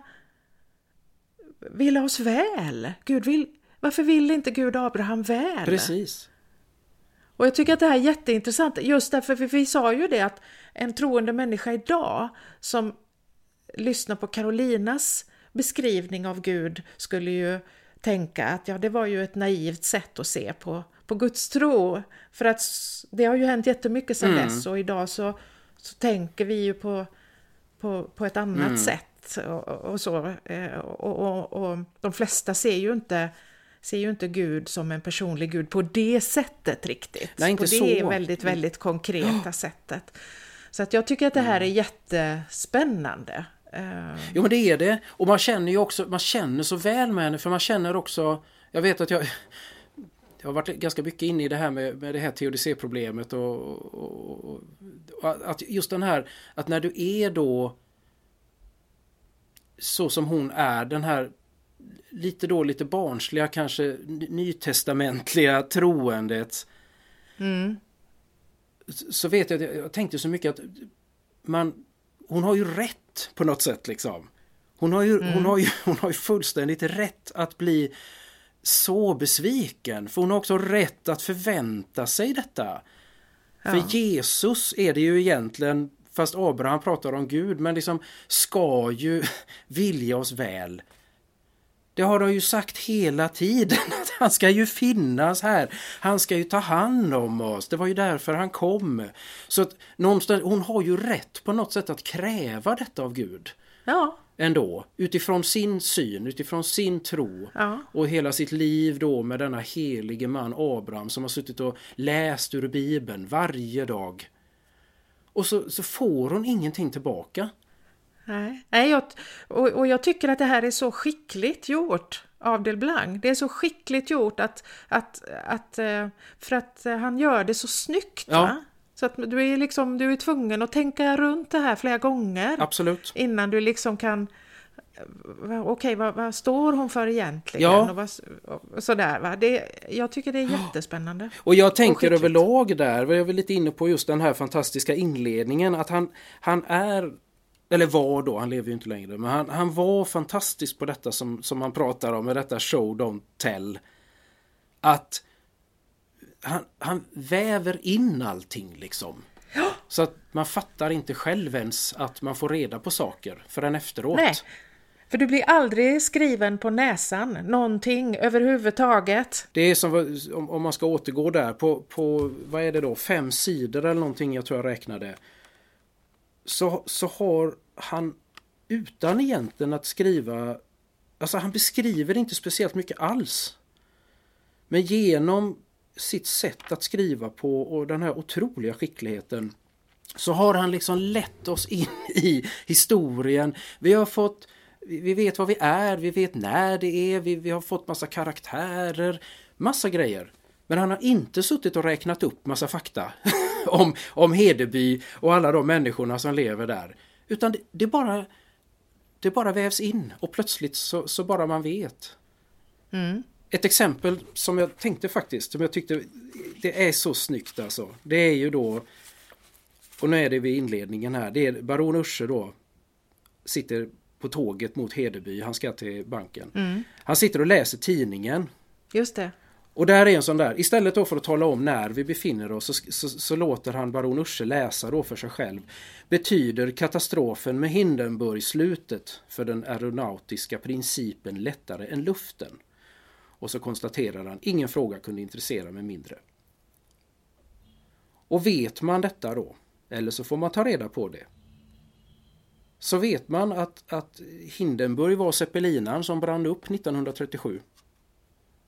vilja oss väl. Gud vill, varför vill inte Gud Abraham väl? Precis. Och jag tycker att det här är jätteintressant, just därför för vi sa ju det att en troende människa idag som lyssnar på Carolinas beskrivning av Gud skulle ju tänka att ja, det var ju ett naivt sätt att se på, på Guds tro. För att det har ju hänt jättemycket sedan mm. dess och idag så, så tänker vi ju på, på, på ett annat mm. sätt. Och, och så. Eh, och, och, och, de flesta ser ju inte ser ju inte Gud som en personlig Gud på det sättet riktigt. Nej, inte på så. det väldigt, väldigt konkreta sättet. Så att jag tycker att det här är jättespännande. Eh, jo men det är det. Och man känner ju också, man känner så väl med henne för man känner också, jag vet att jag jag har varit ganska mycket inne i det här med, med det här TODC-problemet och, och, och, och, att just den här att när du är då så som hon är, den här lite då lite barnsliga kanske nytestamentliga troendet. Mm. Så vet jag jag tänkte så mycket att man, hon har ju rätt på något sätt liksom. Hon har, ju, mm. hon, har ju, hon har ju fullständigt rätt att bli så besviken. För hon har också rätt att förvänta sig detta. Ja. För Jesus är det ju egentligen, fast Abraham pratar om Gud, men liksom ska ju vilja oss väl. Det har de ju sagt hela tiden, att han ska ju finnas här. Han ska ju ta hand om oss. Det var ju därför han kom. Så att någonstans, hon har ju rätt på något sätt att kräva detta av Gud. Ja. Ändå, utifrån sin syn, utifrån sin tro ja. och hela sitt liv då med denna helige man Abraham som har suttit och läst ur Bibeln varje dag. Och så, så får hon ingenting tillbaka. Nej, Nej jag, och, och jag tycker att det här är så skickligt gjort av Del Blanc. Det är så skickligt gjort att, att, att eh, för att eh, han gör det så snyggt. Ja. Va? Så att du är liksom, du är tvungen att tänka runt det här flera gånger. Absolut. Innan du liksom kan Okej, okay, vad, vad, står hon för egentligen? Ja. Och vad, sådär, va? Det, jag tycker det är jättespännande. Och jag tänker och överlag där, jag var lite inne på just den här fantastiska inledningen, att han, han är eller var då, han lever ju inte längre, men han, han var fantastisk på detta som, som han pratar om, med detta show don't tell. Att han, han väver in allting liksom. Ja. Så att man fattar inte själv ens att man får reda på saker förrän efteråt. Nej, för du blir aldrig skriven på näsan, någonting överhuvudtaget. Det är som om man ska återgå där på, på vad är det då, fem sidor eller någonting jag tror jag räknade. Så, så har han utan egentligen att skriva, alltså han beskriver inte speciellt mycket alls. Men genom sitt sätt att skriva på och den här otroliga skickligheten så har han liksom lett oss in i historien. Vi har fått vi vet vad vi är, vi vet när det är, vi, vi har fått massa karaktärer, massa grejer. Men han har inte suttit och räknat upp massa fakta om, om Hedeby och alla de människorna som lever där. Utan det, det bara det bara vävs in och plötsligt så, så bara man vet. Mm. Ett exempel som jag tänkte faktiskt, som jag tyckte det är så snyggt alltså. Det är ju då, och nu är det vid inledningen här, det är Baron Urse då sitter på tåget mot Hedeby, han ska till banken. Mm. Han sitter och läser tidningen. Just det. Och där är en sån där, istället då för att tala om när vi befinner oss så, så, så låter han baron Urse läsa då för sig själv. Betyder katastrofen med Hindenburg slutet för den aeronautiska principen lättare än luften? Och så konstaterar han, ingen fråga kunde intressera mig mindre. Och vet man detta då, eller så får man ta reda på det, så vet man att, att Hindenburg var zeppelinaren som brann upp 1937.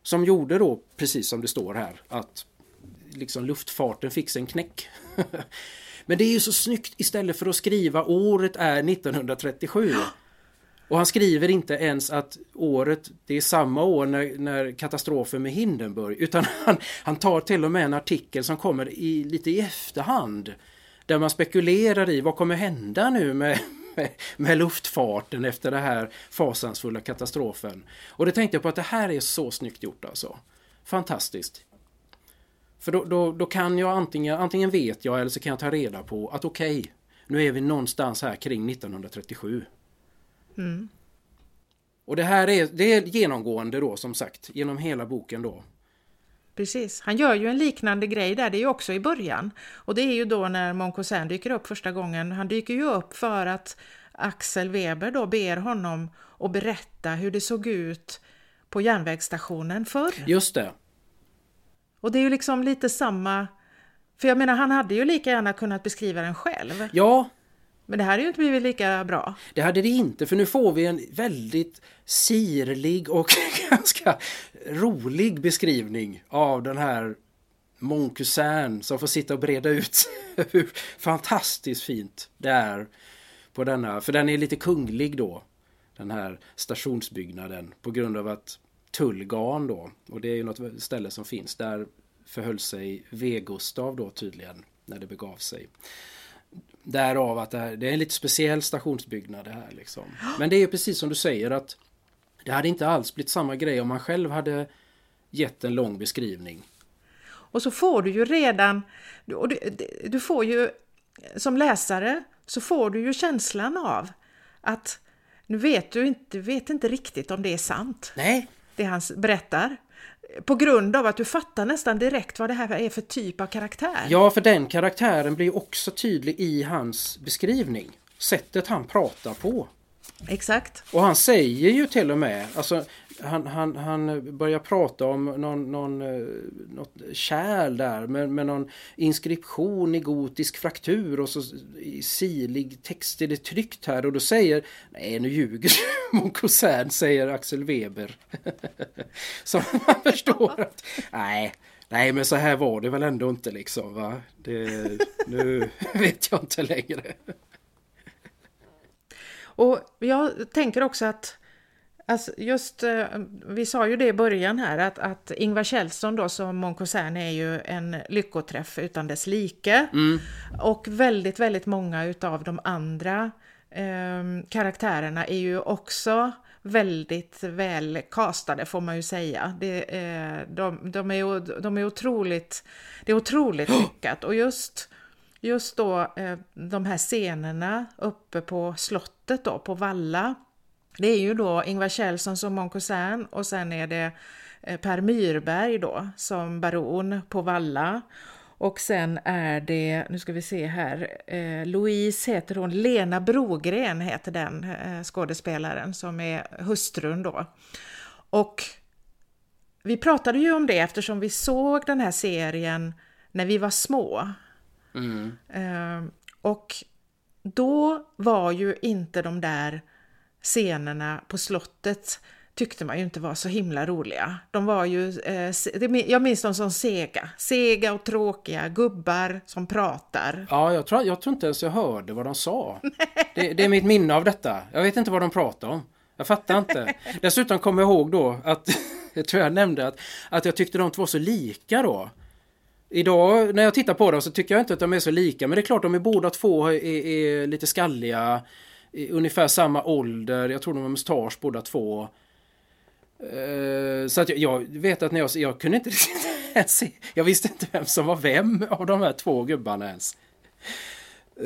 Som gjorde då, precis som det står här, att liksom luftfarten fick sig en knäck. Men det är ju så snyggt istället för att skriva året är 1937. Och han skriver inte ens att året, det är samma år när, när katastrofen med Hindenburg, utan han, han tar till och med en artikel som kommer i, lite i efterhand. Där man spekulerar i vad kommer hända nu med, med, med luftfarten efter den här fasansfulla katastrofen. Och det tänkte jag på att det här är så snyggt gjort alltså. Fantastiskt. För då, då, då kan jag antingen, antingen vet jag eller så kan jag ta reda på att okej, okay, nu är vi någonstans här kring 1937. Mm. Och det här är, det är genomgående då som sagt genom hela boken då. Precis, han gör ju en liknande grej där, det är ju också i början. Och det är ju då när Moncosin dyker upp första gången. Han dyker ju upp för att Axel Weber då ber honom att berätta hur det såg ut på järnvägsstationen förr. Just det. Och det är ju liksom lite samma... För jag menar, han hade ju lika gärna kunnat beskriva den själv. Ja, men det här hade ju inte blivit lika bra. Det hade det inte, för nu får vi en väldigt sirlig och ganska rolig beskrivning av den här Moncusin som får sitta och breda ut hur fantastiskt fint det är på denna, för den är lite kunglig då, den här stationsbyggnaden på grund av att Tullgarn då, och det är ju något ställe som finns, där förhöll sig V-Gustav då tydligen när det begav sig. Därav att det, här, det är en lite speciell stationsbyggnad det här liksom. Men det är precis som du säger att det hade inte alls blivit samma grej om man själv hade gett en lång beskrivning. Och så får du ju redan, du, du får ju som läsare så får du ju känslan av att nu vet du inte, vet inte riktigt om det är sant. Nej. Det han berättar. På grund av att du fattar nästan direkt vad det här är för typ av karaktär. Ja, för den karaktären blir också tydlig i hans beskrivning. Sättet han pratar på. Exakt. Och han säger ju till och med, alltså han, han, han börjar prata om någon, någon, eh, något kärl där med, med någon inskription i gotisk fraktur och så i silig text är det tryckt här och då säger Nej nu ljuger mon cousin säger Axel Weber. så man förstår att nej Nej men så här var det väl ändå inte liksom va. Det, nu vet jag inte längre. Och jag tänker också att Alltså just, eh, vi sa ju det i början här att, att Ingvar Kjellson då som Mon är ju en lyckoträff utan dess like. Mm. Och väldigt, väldigt många utav de andra eh, karaktärerna är ju också väldigt väl castade får man ju säga. Det, eh, de, de, är, de är otroligt, det är otroligt lyckat och just just då eh, de här scenerna uppe på slottet då på Valla det är ju då Ingvar Kjellson som Mon och sen är det eh, Per Myrberg då som baron på Valla. Och sen är det, nu ska vi se här, eh, Louise heter hon, Lena Brogren heter den eh, skådespelaren som är hustrun då. Och vi pratade ju om det eftersom vi såg den här serien när vi var små. Mm. Eh, och då var ju inte de där scenerna på slottet tyckte man ju inte var så himla roliga. De var ju, eh, jag minns dem som sega, sega och tråkiga, gubbar som pratar. Ja, jag tror, jag tror inte ens jag hörde vad de sa. Det, det, är mitt minne av detta. Jag vet inte vad de pratade om. Jag fattar inte. Dessutom kommer jag ihåg då att, jag tror jag nämnde att, att jag tyckte de två var så lika då. Idag när jag tittar på dem så tycker jag inte att de är så lika, men det är klart de är båda två är, är lite skalliga ungefär samma ålder. Jag tror de har mustasch båda två. Uh, så att jag, jag, vet att när jag, jag kunde inte se, jag visste inte vem som var vem av de här två gubbarna ens.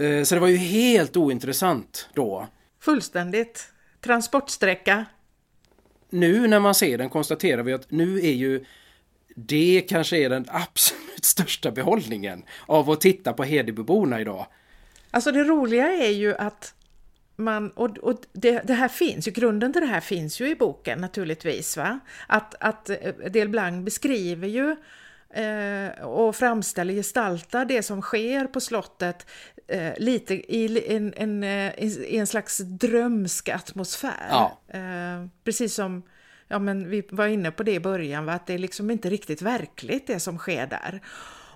Uh, så det var ju helt ointressant då. Fullständigt. Transportsträcka. Nu när man ser den konstaterar vi att nu är ju det kanske är den absolut största behållningen av att titta på Hedebyborna idag. Alltså det roliga är ju att man, och, och det, det, här finns ju, grunden till det här finns ju i boken naturligtvis. Va? Att, att eh, Del Blanc beskriver ju eh, och framställer, gestaltar det som sker på slottet eh, lite i en, en, eh, i en slags drömsk atmosfär. Ja. Eh, precis som ja, men vi var inne på det i början, va? att det är liksom inte riktigt verkligt det som sker där.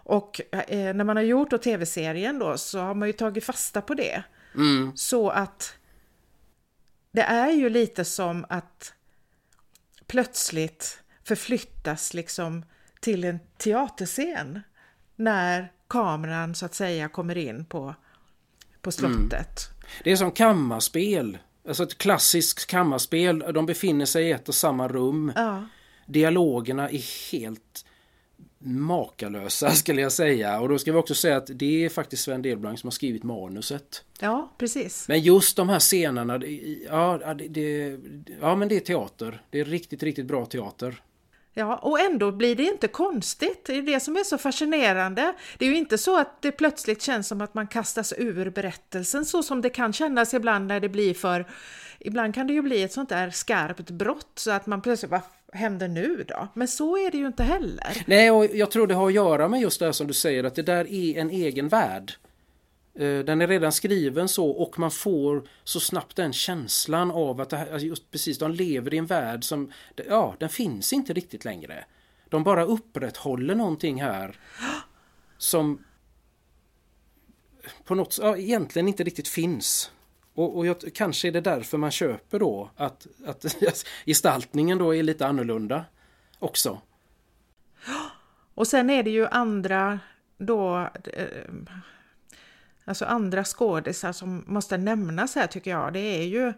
Och eh, när man har gjort tv-serien då så har man ju tagit fasta på det. Mm. Så att det är ju lite som att plötsligt förflyttas liksom till en teaterscen när kameran så att säga kommer in på, på slottet. Mm. Det är som kammarspel. Alltså ett klassiskt kammarspel. De befinner sig i ett och samma rum. Ja. Dialogerna är helt makalösa skulle jag säga. Och då ska vi också säga att det är faktiskt Sven Delblanc som har skrivit manuset. Ja, precis. Men just de här scenerna, ja, det, ja men det är teater. Det är riktigt, riktigt bra teater. Ja, och ändå blir det inte konstigt. Det är det som är så fascinerande. Det är ju inte så att det plötsligt känns som att man kastas ur berättelsen så som det kan kännas ibland när det blir för... Ibland kan det ju bli ett sånt där skarpt brott så att man plötsligt bara händer nu då? Men så är det ju inte heller. Nej, och jag tror det har att göra med just det här som du säger att det där är en egen värld. Eh, den är redan skriven så och man får så snabbt den känslan av att det här, alltså just precis, de lever i en värld som, ja, den finns inte riktigt längre. De bara upprätthåller någonting här som på något ja, egentligen inte riktigt finns. Och, och jag, kanske är det därför man köper då att, att gestaltningen då är lite annorlunda också. Och sen är det ju andra då eh, Alltså andra skådisar som måste nämnas här tycker jag. Det är ju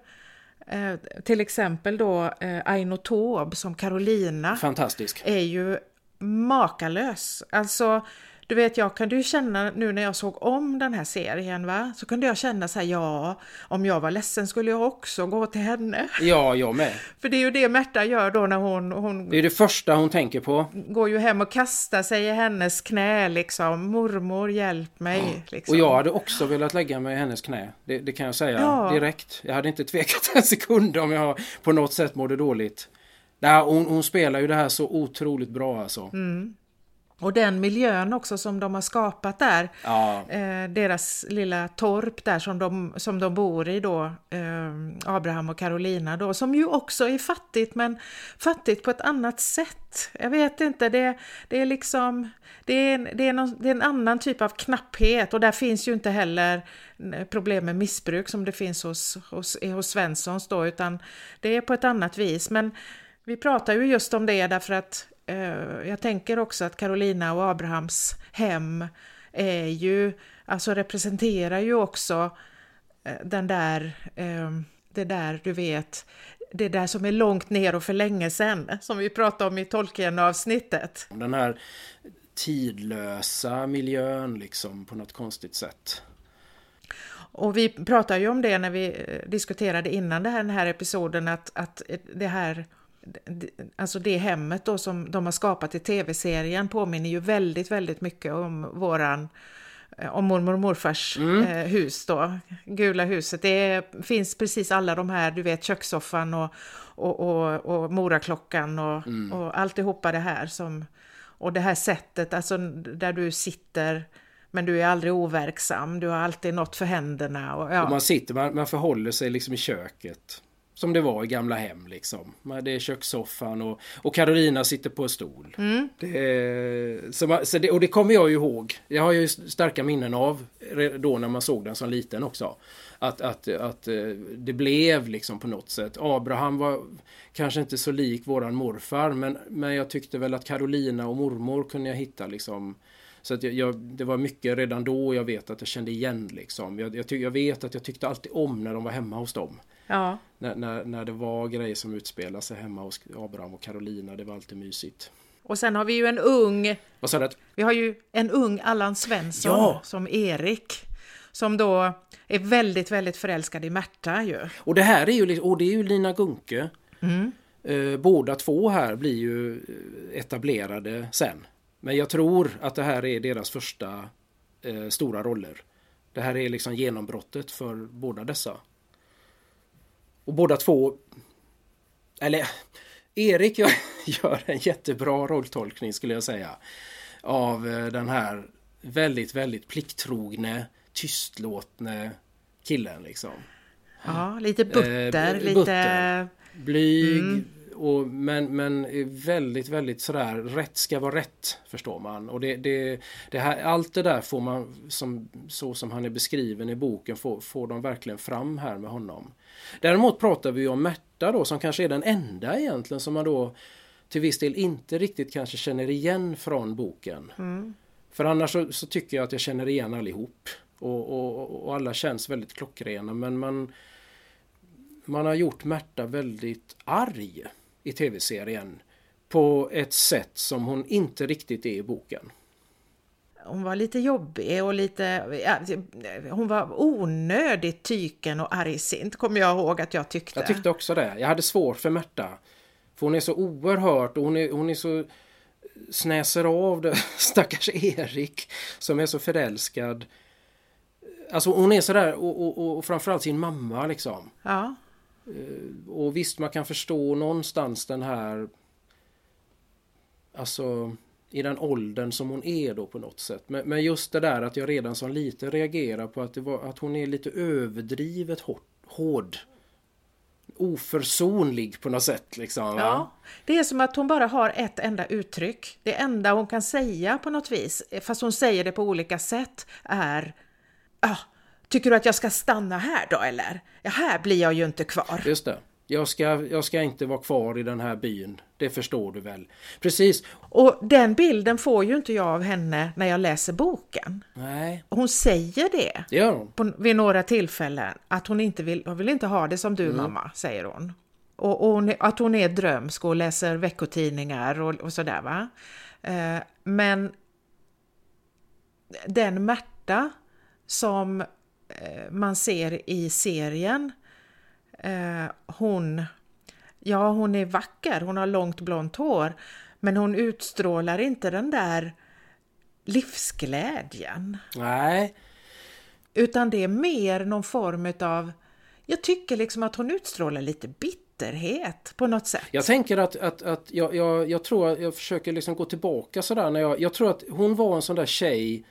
eh, till exempel då eh, Aino Taube som Carolina. Fantastisk. Är ju makalös. Alltså du vet, jag kunde ju känna nu när jag såg om den här serien, va? så kunde jag känna så här, ja, om jag var ledsen skulle jag också gå till henne. Ja, jag med. För det är ju det Märta gör då när hon, hon... Det är det första hon tänker på. Går ju hem och kastar sig i hennes knä liksom. Mormor, hjälp mig. Ja. Liksom. Och jag hade också velat lägga mig i hennes knä. Det, det kan jag säga ja. direkt. Jag hade inte tvekat en sekund om jag på något sätt mådde dåligt. Nej, hon, hon spelar ju det här så otroligt bra alltså. Mm. Och den miljön också som de har skapat där, ja. eh, deras lilla torp där som de, som de bor i då, eh, Abraham och Carolina då, som ju också är fattigt men fattigt på ett annat sätt. Jag vet inte, det, det är liksom, det är, det, är någon, det är en annan typ av knapphet och där finns ju inte heller eh, problem med missbruk som det finns hos, hos, hos Svenssons då, utan det är på ett annat vis. Men vi pratar ju just om det därför att jag tänker också att Carolina och Abrahams hem är ju, alltså representerar ju också eh, den där, eh, det där du vet, det där som är långt ner och för länge sedan, som vi pratade om i Tolkien-avsnittet. Den här tidlösa miljön liksom på något konstigt sätt. Och vi pratade ju om det när vi diskuterade innan den här episoden att, att det här alltså det hemmet då som de har skapat i tv-serien påminner ju väldigt, väldigt mycket om våran eh, om mormor och morfars mm. eh, hus då, gula huset. Det finns precis alla de här, du vet kökssoffan och, och, och, och moraklockan och, mm. och alltihopa det här som, och det här sättet, alltså där du sitter men du är aldrig overksam, du har alltid något för händerna. Och, ja. och man sitter, man, man förhåller sig liksom i köket. Som det var i gamla hem liksom. Det är kökssoffan och, och Carolina sitter på en stol. Mm. Det, så, så det, och det kommer jag ju ihåg. Jag har ju starka minnen av då när man såg den som liten också. Att, att, att eh, det blev liksom på något sätt. Abraham var kanske inte så lik våran morfar men, men jag tyckte väl att Carolina och mormor kunde jag hitta liksom så att jag, jag, det var mycket redan då jag vet att jag kände igen liksom. Jag, jag, jag vet att jag tyckte alltid om när de var hemma hos dem. Ja. När, när, när det var grejer som utspelade sig hemma hos Abraham och Carolina, det var alltid mysigt. Och sen har vi ju en ung... Vad sa du? Vi har ju en ung Allan Svensson ja. som Erik. Som då är väldigt, väldigt förälskad i Märta ju. Och det här är ju, och det är ju Lina Gunke. Mm. Eh, båda två här blir ju eh, etablerade sen. Men jag tror att det här är deras första eh, stora roller. Det här är liksom genombrottet för båda dessa. Och båda två... Eller Erik gör, gör en jättebra rolltolkning skulle jag säga. Av eh, den här väldigt, väldigt plikttrogne, tystlåtne killen liksom. Ja, lite butter, eh, lite... Butter. Blyg, mm. Och, men, men väldigt, väldigt sådär, rätt ska vara rätt, förstår man. Och det, det, det här, allt det där får man, som, så som han är beskriven i boken, får, får de verkligen fram här med honom. Däremot pratar vi om Märta då som kanske är den enda egentligen som man då till viss del inte riktigt kanske känner igen från boken. Mm. För annars så, så, tycker jag att jag känner igen allihop. Och, och, och alla känns väldigt klockrena men man, man har gjort Märta väldigt arg i tv-serien på ett sätt som hon inte riktigt är i boken hon var lite jobbig och lite, ja, hon var onödigt tyken och argsint kommer jag ihåg att jag tyckte. Jag tyckte också det. Jag hade svårt för Märta. För hon är så oerhört och hon är, hon är så snäser av det stackars Erik som är så förälskad. Alltså hon är sådär och, och, och framförallt sin mamma liksom. Ja. Eh, och visst man kan förstå någonstans den här Alltså i den åldern som hon är då på något sätt. Men, men just det där att jag redan som lite reagerar på att, det var, att hon är lite överdrivet hård. hård oförsonlig på något sätt. Liksom, ja, det är som att hon bara har ett enda uttryck. Det enda hon kan säga på något vis, fast hon säger det på olika sätt, är ah, Tycker du att jag ska stanna här då eller? Ja, här blir jag ju inte kvar. Just det. Jag ska, jag ska inte vara kvar i den här byn. Det förstår du väl? Precis. Och den bilden får ju inte jag av henne när jag läser boken. Nej. Hon säger det. Det gör hon. På, vid några tillfällen. Att hon inte vill, hon vill inte ha det som du mm. mamma, säger hon. Och, och hon, att hon är drömsk och läser veckotidningar och, och sådär va. Eh, men den Märta som man ser i serien, eh, hon, ja hon är vacker, hon har långt blont hår, men hon utstrålar inte den där livsglädjen. Nej. Utan det är mer någon form av, jag tycker liksom att hon utstrålar lite bitterhet på något sätt. Jag tänker att, att, att jag, jag, jag tror att jag försöker liksom gå tillbaka sådär när jag, jag tror att hon var en sån där tjej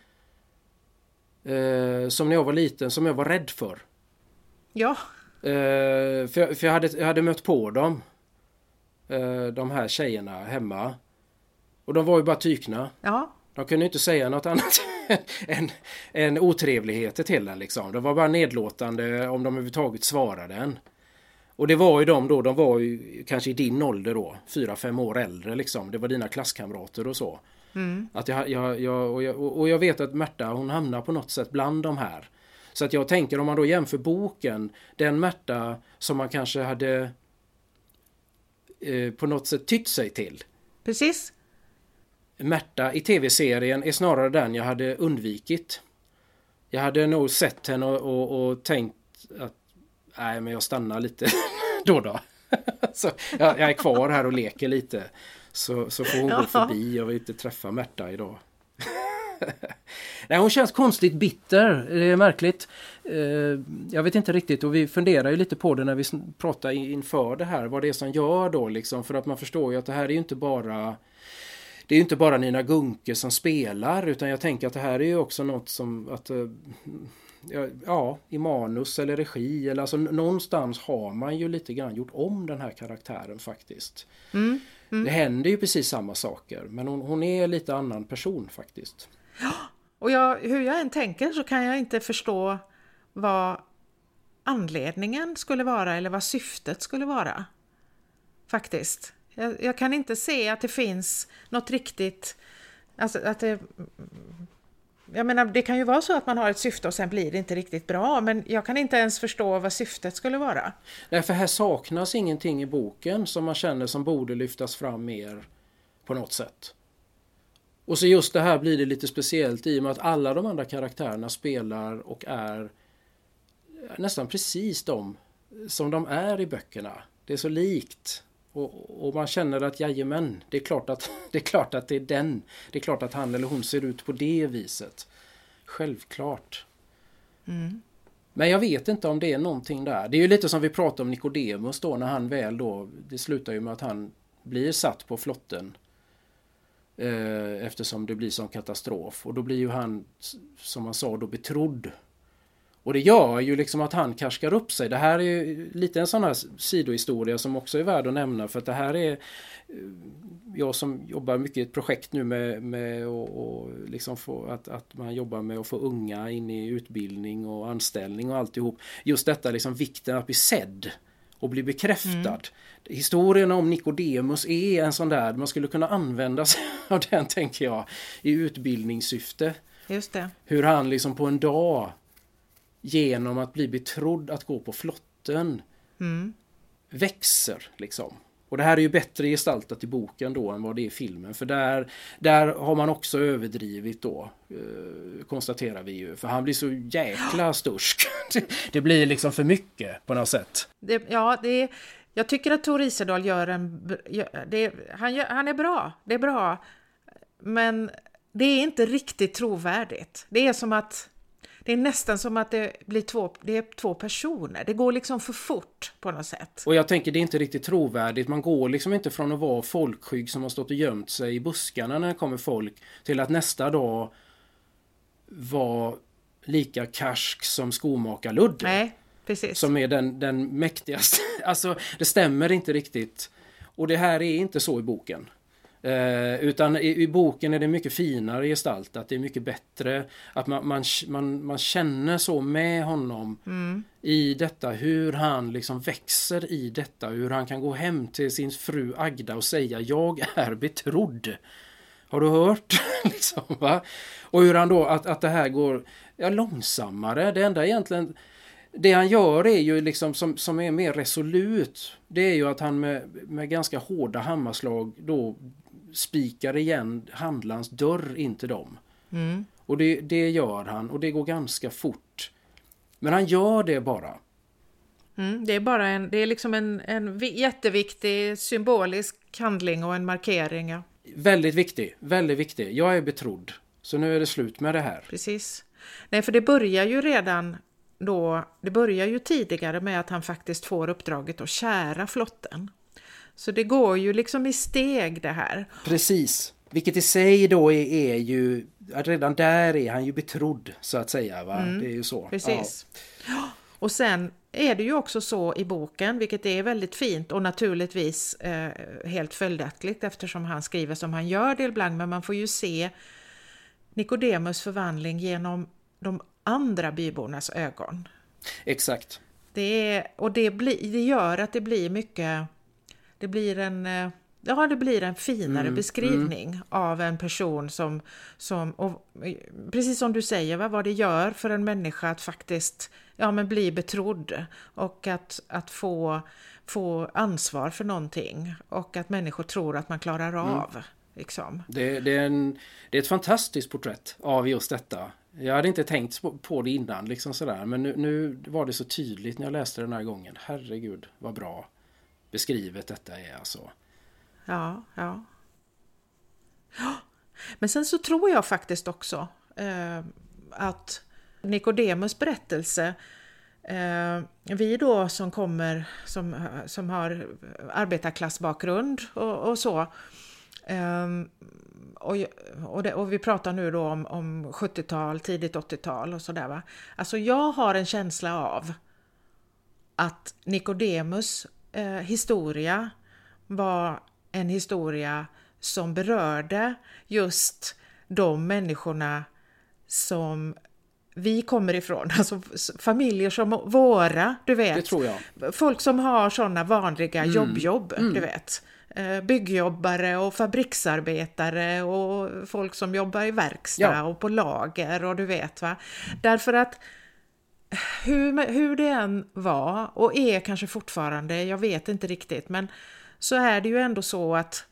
eh, som när jag var liten som jag var rädd för. Ja. Eh, för jag, för jag, hade, jag hade mött på dem. Eh, de här tjejerna hemma. Och de var ju bara tykna. Ja. De kunde inte säga något annat än, än otrevligheter till en liksom. De var bara nedlåtande om de överhuvudtaget svarade en. Och det var ju de då, de var ju kanske i din ålder då, fyra fem år äldre liksom. Det var dina klasskamrater och så. Mm. Att jag, jag, jag, och, jag, och jag vet att Märta hon hamnar på något sätt bland de här. Så att jag tänker om man då jämför boken, den Märta som man kanske hade eh, på något sätt tytt sig till. Precis. Märta i tv-serien är snarare den jag hade undvikit. Jag hade nog sett henne och, och, och tänkt att nej men jag stannar lite då då. så jag, jag, är kvar här och leker lite. Så, så får hon ja. gå förbi. Jag vill inte träffa Märta idag. Nej, hon känns konstigt bitter. Det är märkligt. Eh, jag vet inte riktigt och vi funderar ju lite på det när vi pratar inför det här. Vad det är som gör då liksom. För att man förstår ju att det här är ju inte bara det är ju inte bara Nina Gunke som spelar utan jag tänker att det här är ju också något som att eh, ja, i manus eller regi eller alltså någonstans har man ju lite grann gjort om den här karaktären faktiskt. Mm, mm. Det händer ju precis samma saker men hon, hon är lite annan person faktiskt. Ja, och jag, hur jag än tänker så kan jag inte förstå vad anledningen skulle vara eller vad syftet skulle vara. Faktiskt. Jag, jag, kan inte se att det finns något riktigt... Alltså att det, jag menar, det kan ju vara så att man har ett syfte och sen blir det inte riktigt bra, men jag kan inte ens förstå vad syftet skulle vara. Nej, för här saknas ingenting i boken som man känner som borde lyftas fram mer på något sätt. Och så just det här blir det lite speciellt i och med att alla de andra karaktärerna spelar och är nästan precis de som de är i böckerna. Det är så likt. Och, och, man känner att jajamän, det är, klart att, det är klart att det är den. Det är klart att han eller hon ser ut på det viset. Självklart. Mm. Men jag vet inte om det är någonting där. Det är ju lite som vi pratade om Nikodemus då när han väl då, det slutar ju med att han blir satt på flotten. Eh, eftersom det blir sån katastrof. Och då blir ju han, som man sa, då betrodd och det gör ju liksom att han karskar upp sig. Det här är ju lite en sån här sidohistoria som också är värd att nämna för att det här är eh, jag som jobbar mycket i ett projekt nu med, med och, och liksom att, att man jobbar med att få unga in i utbildning och anställning och alltihop. Just detta liksom vikten att bli sedd och bli bekräftad. Mm. Historien om Nikodemus är en sån där, man skulle kunna använda sig av den tänker jag i utbildningssyfte. Just det. Hur han liksom på en dag genom att bli betrodd att gå på flotten mm. växer liksom. Och det här är ju bättre gestaltat i boken då än vad det är i filmen. För där, där har man också överdrivit då. Eh, konstaterar vi ju. För han blir så jäkla stursk. det blir liksom för mycket på något sätt. Det, ja, det är, jag tycker att Tor Isedal gör en... Det, han, gör, han är bra. Det är bra. Men det är inte riktigt trovärdigt. Det är som att det är nästan som att det blir två, det är två personer. Det går liksom för fort på något sätt. Och jag tänker det är inte riktigt trovärdigt. Man går liksom inte från att vara folkskygg som har stått och gömt sig i buskarna när det kommer folk till att nästa dag vara lika karsk som skomakarludde. Nej, precis. Som är den, den mäktigaste. Alltså det stämmer inte riktigt. Och det här är inte så i boken. Eh, utan i, i, boken är det mycket finare gestaltat, det är mycket bättre. Att man, man, man, man känner så med honom mm. i detta, hur han liksom växer i detta, hur han kan gå hem till sin fru Agda och säga jag är betrodd. Har du hört? liksom, va? Och hur han då, att, att det här går ja, långsammare. Det enda egentligen det han gör är ju liksom som, som är mer resolut. Det är ju att han med, med ganska hårda hammarslag då spikar igen handlarns dörr in till dem. Mm. Och det, det gör han och det går ganska fort. Men han gör det bara. Mm, det är bara en, det är liksom en, en jätteviktig symbolisk handling och en markering. Ja. Väldigt viktig, väldigt viktig. Jag är betrodd. Så nu är det slut med det här. Precis. Nej, för det börjar ju redan då, det börjar ju tidigare med att han faktiskt får uppdraget att kära flotten. Så det går ju liksom i steg det här. Precis. Vilket i sig då är, är ju, redan där är han ju betrodd så att säga. Va? Mm, det är ju så. Precis. Ja. Och sen är det ju också så i boken, vilket är väldigt fint och naturligtvis eh, helt följaktligt eftersom han skriver som han gör del blanc, men man får ju se Nikodemus förvandling genom de andra bybornas ögon. Exakt. Det är, och det, blir, det gör att det blir mycket, det blir en, eh, ja det blir en finare mm, beskrivning mm. av en person som, som och, precis som du säger, va, vad det gör för en människa att faktiskt ja, men bli betrodd och att, att få, få ansvar för någonting och att människor tror att man klarar mm. av. Mm. Liksom. Det, det, är en, det är ett fantastiskt porträtt av just detta. Jag hade inte tänkt på det innan liksom sådär men nu, nu var det så tydligt när jag läste den här gången. Herregud vad bra beskrivet detta är alltså. Ja, ja. Men sen så tror jag faktiskt också eh, att Nikodemus berättelse eh, vi då som kommer som, som har arbetarklassbakgrund och, och så Um, och, och, det, och, vi pratar nu då om, om 70-tal, tidigt 80-tal och sådär va. Alltså jag har en känsla av att Nikodemus eh, historia var en historia som berörde just de människorna som vi kommer ifrån, alltså familjer som våra, du vet. Det tror jag. Folk som har sådana vanliga mm. jobbjobb, mm. du vet. Eh, byggjobbare och fabriksarbetare och folk som jobbar i verkstad ja. och på lager och du vet va. Därför att hur, hur det än var och är kanske fortfarande, jag vet inte riktigt, men så är det ju ändå så att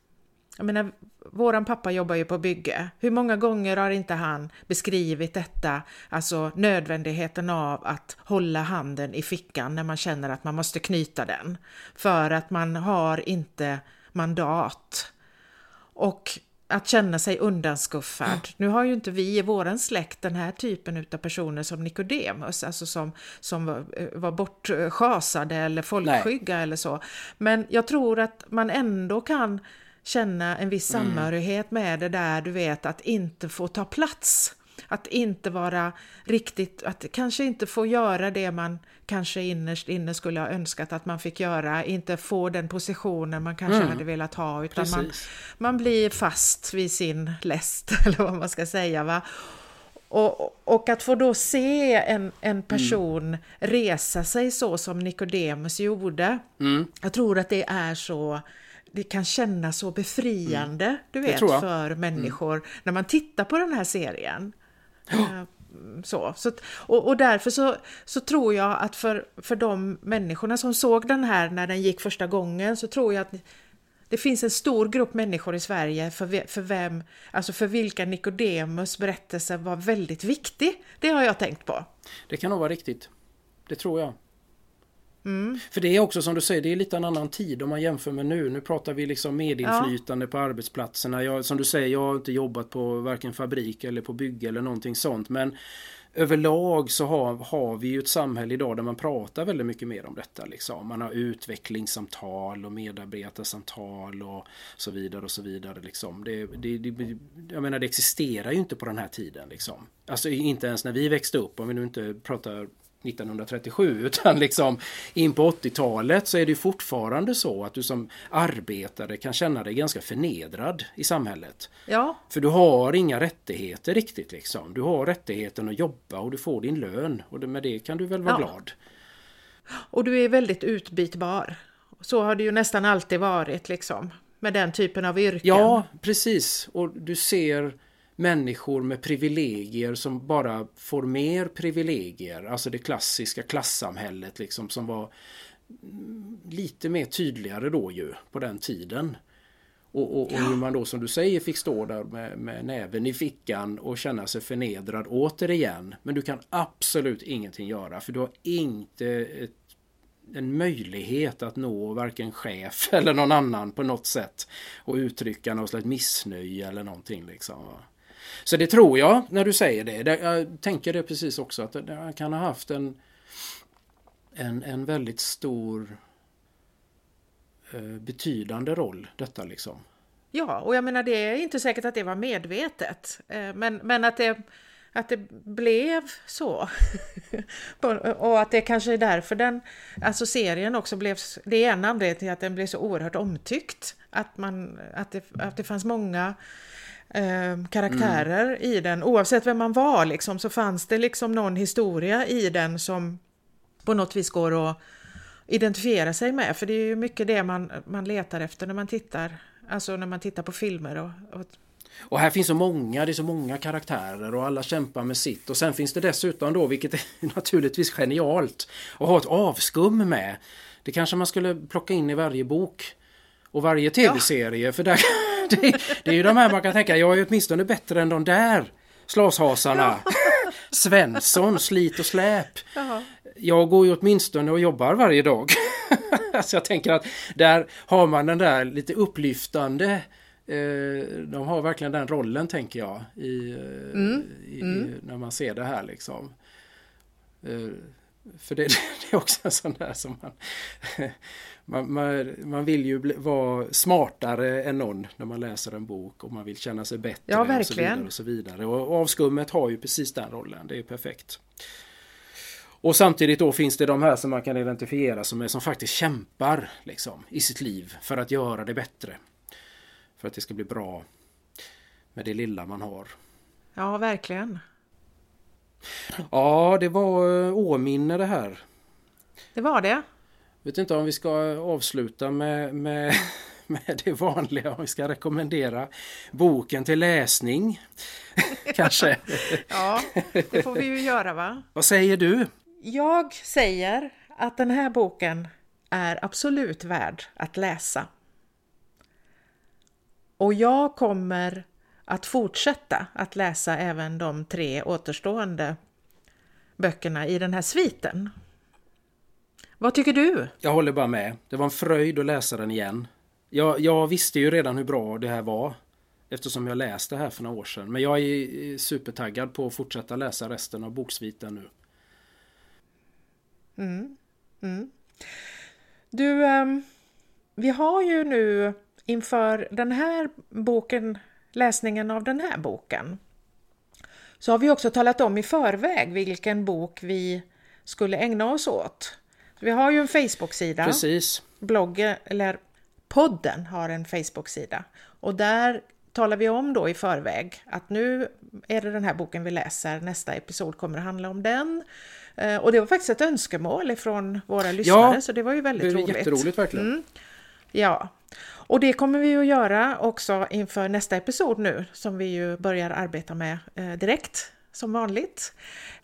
jag menar, våran pappa jobbar ju på bygge. Hur många gånger har inte han beskrivit detta, alltså nödvändigheten av att hålla handen i fickan när man känner att man måste knyta den. För att man har inte mandat. Och att känna sig undanskuffad. Mm. Nu har ju inte vi i våran släkt den här typen av personer som Nikodemus, alltså som, som var, eh, var bortschasade eller folkskygga Nej. eller så. Men jag tror att man ändå kan känna en viss mm. samhörighet mm. med det där, du vet, att inte få ta plats. Att inte vara riktigt, att kanske inte få göra det man kanske innerst inne skulle ha önskat att man fick göra, inte få den positionen man kanske mm. hade velat ha, utan man, man blir fast vid sin läst, eller vad man ska säga. Va? Och, och att få då se en, en person mm. resa sig så som Nikodemus gjorde, mm. jag tror att det är så det kan kännas så befriande, mm. du vet, för mm. människor när man tittar på den här serien. Ja. Så, så, och, och därför så, så tror jag att för, för de människorna som såg den här när den gick första gången så tror jag att det finns en stor grupp människor i Sverige för, för vem, alltså för vilka Nikodemus berättelse var väldigt viktig. Det har jag tänkt på. Det kan nog vara riktigt. Det tror jag. Mm. För det är också som du säger, det är lite en annan tid om man jämför med nu. Nu pratar vi liksom medinflytande ja. på arbetsplatserna. Jag, som du säger, jag har inte jobbat på varken fabrik eller på bygge eller någonting sånt. Men överlag så har, har vi ju ett samhälle idag där man pratar väldigt mycket mer om detta. Liksom. Man har utvecklingssamtal och medarbetarsamtal och så vidare och så vidare. Liksom. Det, det, det, jag menar det existerar ju inte på den här tiden. Liksom. Alltså inte ens när vi växte upp, om vi nu inte pratar 1937 utan liksom in på 80-talet så är det fortfarande så att du som arbetare kan känna dig ganska förnedrad i samhället. Ja. För du har inga rättigheter riktigt liksom. Du har rättigheten att jobba och du får din lön och med det kan du väl vara ja. glad. Och du är väldigt utbytbar. Så har det ju nästan alltid varit liksom med den typen av yrken. Ja, precis. Och du ser människor med privilegier som bara får mer privilegier. Alltså det klassiska klassamhället liksom som var lite mer tydligare då ju på den tiden. Och, och, och hur man då som du säger fick stå där med, med näven i fickan och känna sig förnedrad återigen. Men du kan absolut ingenting göra för du har inte ett, en möjlighet att nå varken chef eller någon annan på något sätt och uttrycka något slags missnöje eller någonting. Liksom. Så det tror jag när du säger det. Jag tänker det precis också att han kan ha haft en, en, en väldigt stor eh, betydande roll detta liksom. Ja, och jag menar det är inte säkert att det var medvetet, eh, men, men att, det, att det blev så. och att det kanske är därför den, alltså serien också blev, det är en anledning till att den blev så oerhört omtyckt. Att, man, att, det, att det fanns många eh, karaktärer mm. i den, oavsett vem man var liksom, så fanns det liksom någon historia i den som på något vis går att identifiera sig med. För det är ju mycket det man, man letar efter när man tittar, alltså när man tittar på filmer. Och, och... och här finns så många, det är så många karaktärer och alla kämpar med sitt. Och sen finns det dessutom då, vilket är naturligtvis genialt, att ha ett avskum med. Det kanske man skulle plocka in i varje bok och varje tv-serie. Ja. För där, det, det, är ju de här man kan tänka, jag är åtminstone bättre än de där slashasarna. Ja. Svensson, slit och släp. Jaha jag går ju åtminstone och jobbar varje dag. så jag tänker att där har man den där lite upplyftande eh, de har verkligen den rollen tänker jag i, eh, mm. i, mm. när man ser det här liksom. För det, det, är också en sån där som man, man, man, man vill ju bli, vara smartare än någon när man läser en bok och man vill känna sig bättre. Ja, verkligen. Och så vidare. Och, så vidare. och avskummet har ju precis den rollen, det är perfekt. Och samtidigt då finns det de här som man kan identifiera som, är, som faktiskt kämpar liksom, i sitt liv för att göra det bättre. För att det ska bli bra med det lilla man har. Ja, verkligen. Ja, det var eh, åminne det här. Det var det. Vet inte om vi ska avsluta med, med, med det vanliga, om vi ska rekommendera boken till läsning. Kanske. ja, det får vi ju göra va? Vad säger du? Jag säger att den här boken är absolut värd att läsa. Och jag kommer att fortsätta att läsa även de tre återstående böckerna i den här sviten. Vad tycker du? Jag håller bara med. Det var en fröjd att läsa den igen. Jag, jag visste ju redan hur bra det här var eftersom jag läste det här för några år sedan. Men jag är supertaggad på att fortsätta läsa resten av boksviten nu. Mm. Mm. Du, um, vi har ju nu inför den här boken, läsningen av den här boken, så har vi också talat om i förväg vilken bok vi skulle ägna oss åt. Vi har ju en Facebook-sida. Precis. Bloggen, eller podden har en Facebook-sida. Och där talar vi om då i förväg att nu är det den här boken vi läser, nästa episod kommer att handla om den. Eh, och det var faktiskt ett önskemål från våra lyssnare, ja, så det var ju väldigt roligt. det är Jätteroligt verkligen. Mm. Ja, och det kommer vi att göra också inför nästa episod nu som vi ju börjar arbeta med eh, direkt som vanligt.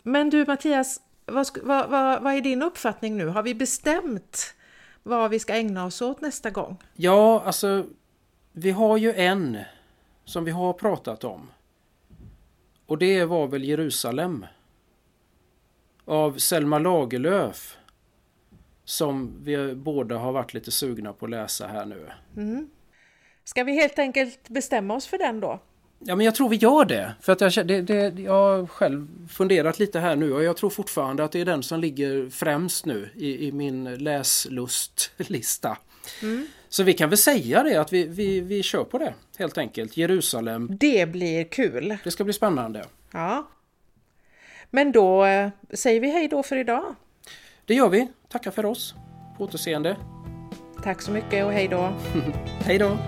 Men du Mattias, vad, vad, vad, vad är din uppfattning nu? Har vi bestämt vad vi ska ägna oss åt nästa gång? Ja, alltså vi har ju en som vi har pratat om. Och det var väl Jerusalem av Selma Lagerlöf som vi båda har varit lite sugna på att läsa här nu. Mm. Ska vi helt enkelt bestämma oss för den då? Ja, men jag tror vi gör det. För att jag, det, det, jag har själv funderat lite här nu och jag tror fortfarande att det är den som ligger främst nu i, i min läslustlista. Mm. Så vi kan väl säga det att vi, vi, vi kör på det helt enkelt. Jerusalem. Det blir kul. Det ska bli spännande. Ja. Men då eh, säger vi hej då för idag. Det gör vi. Tackar för oss. På återseende. Tack så mycket och hej då. hej då.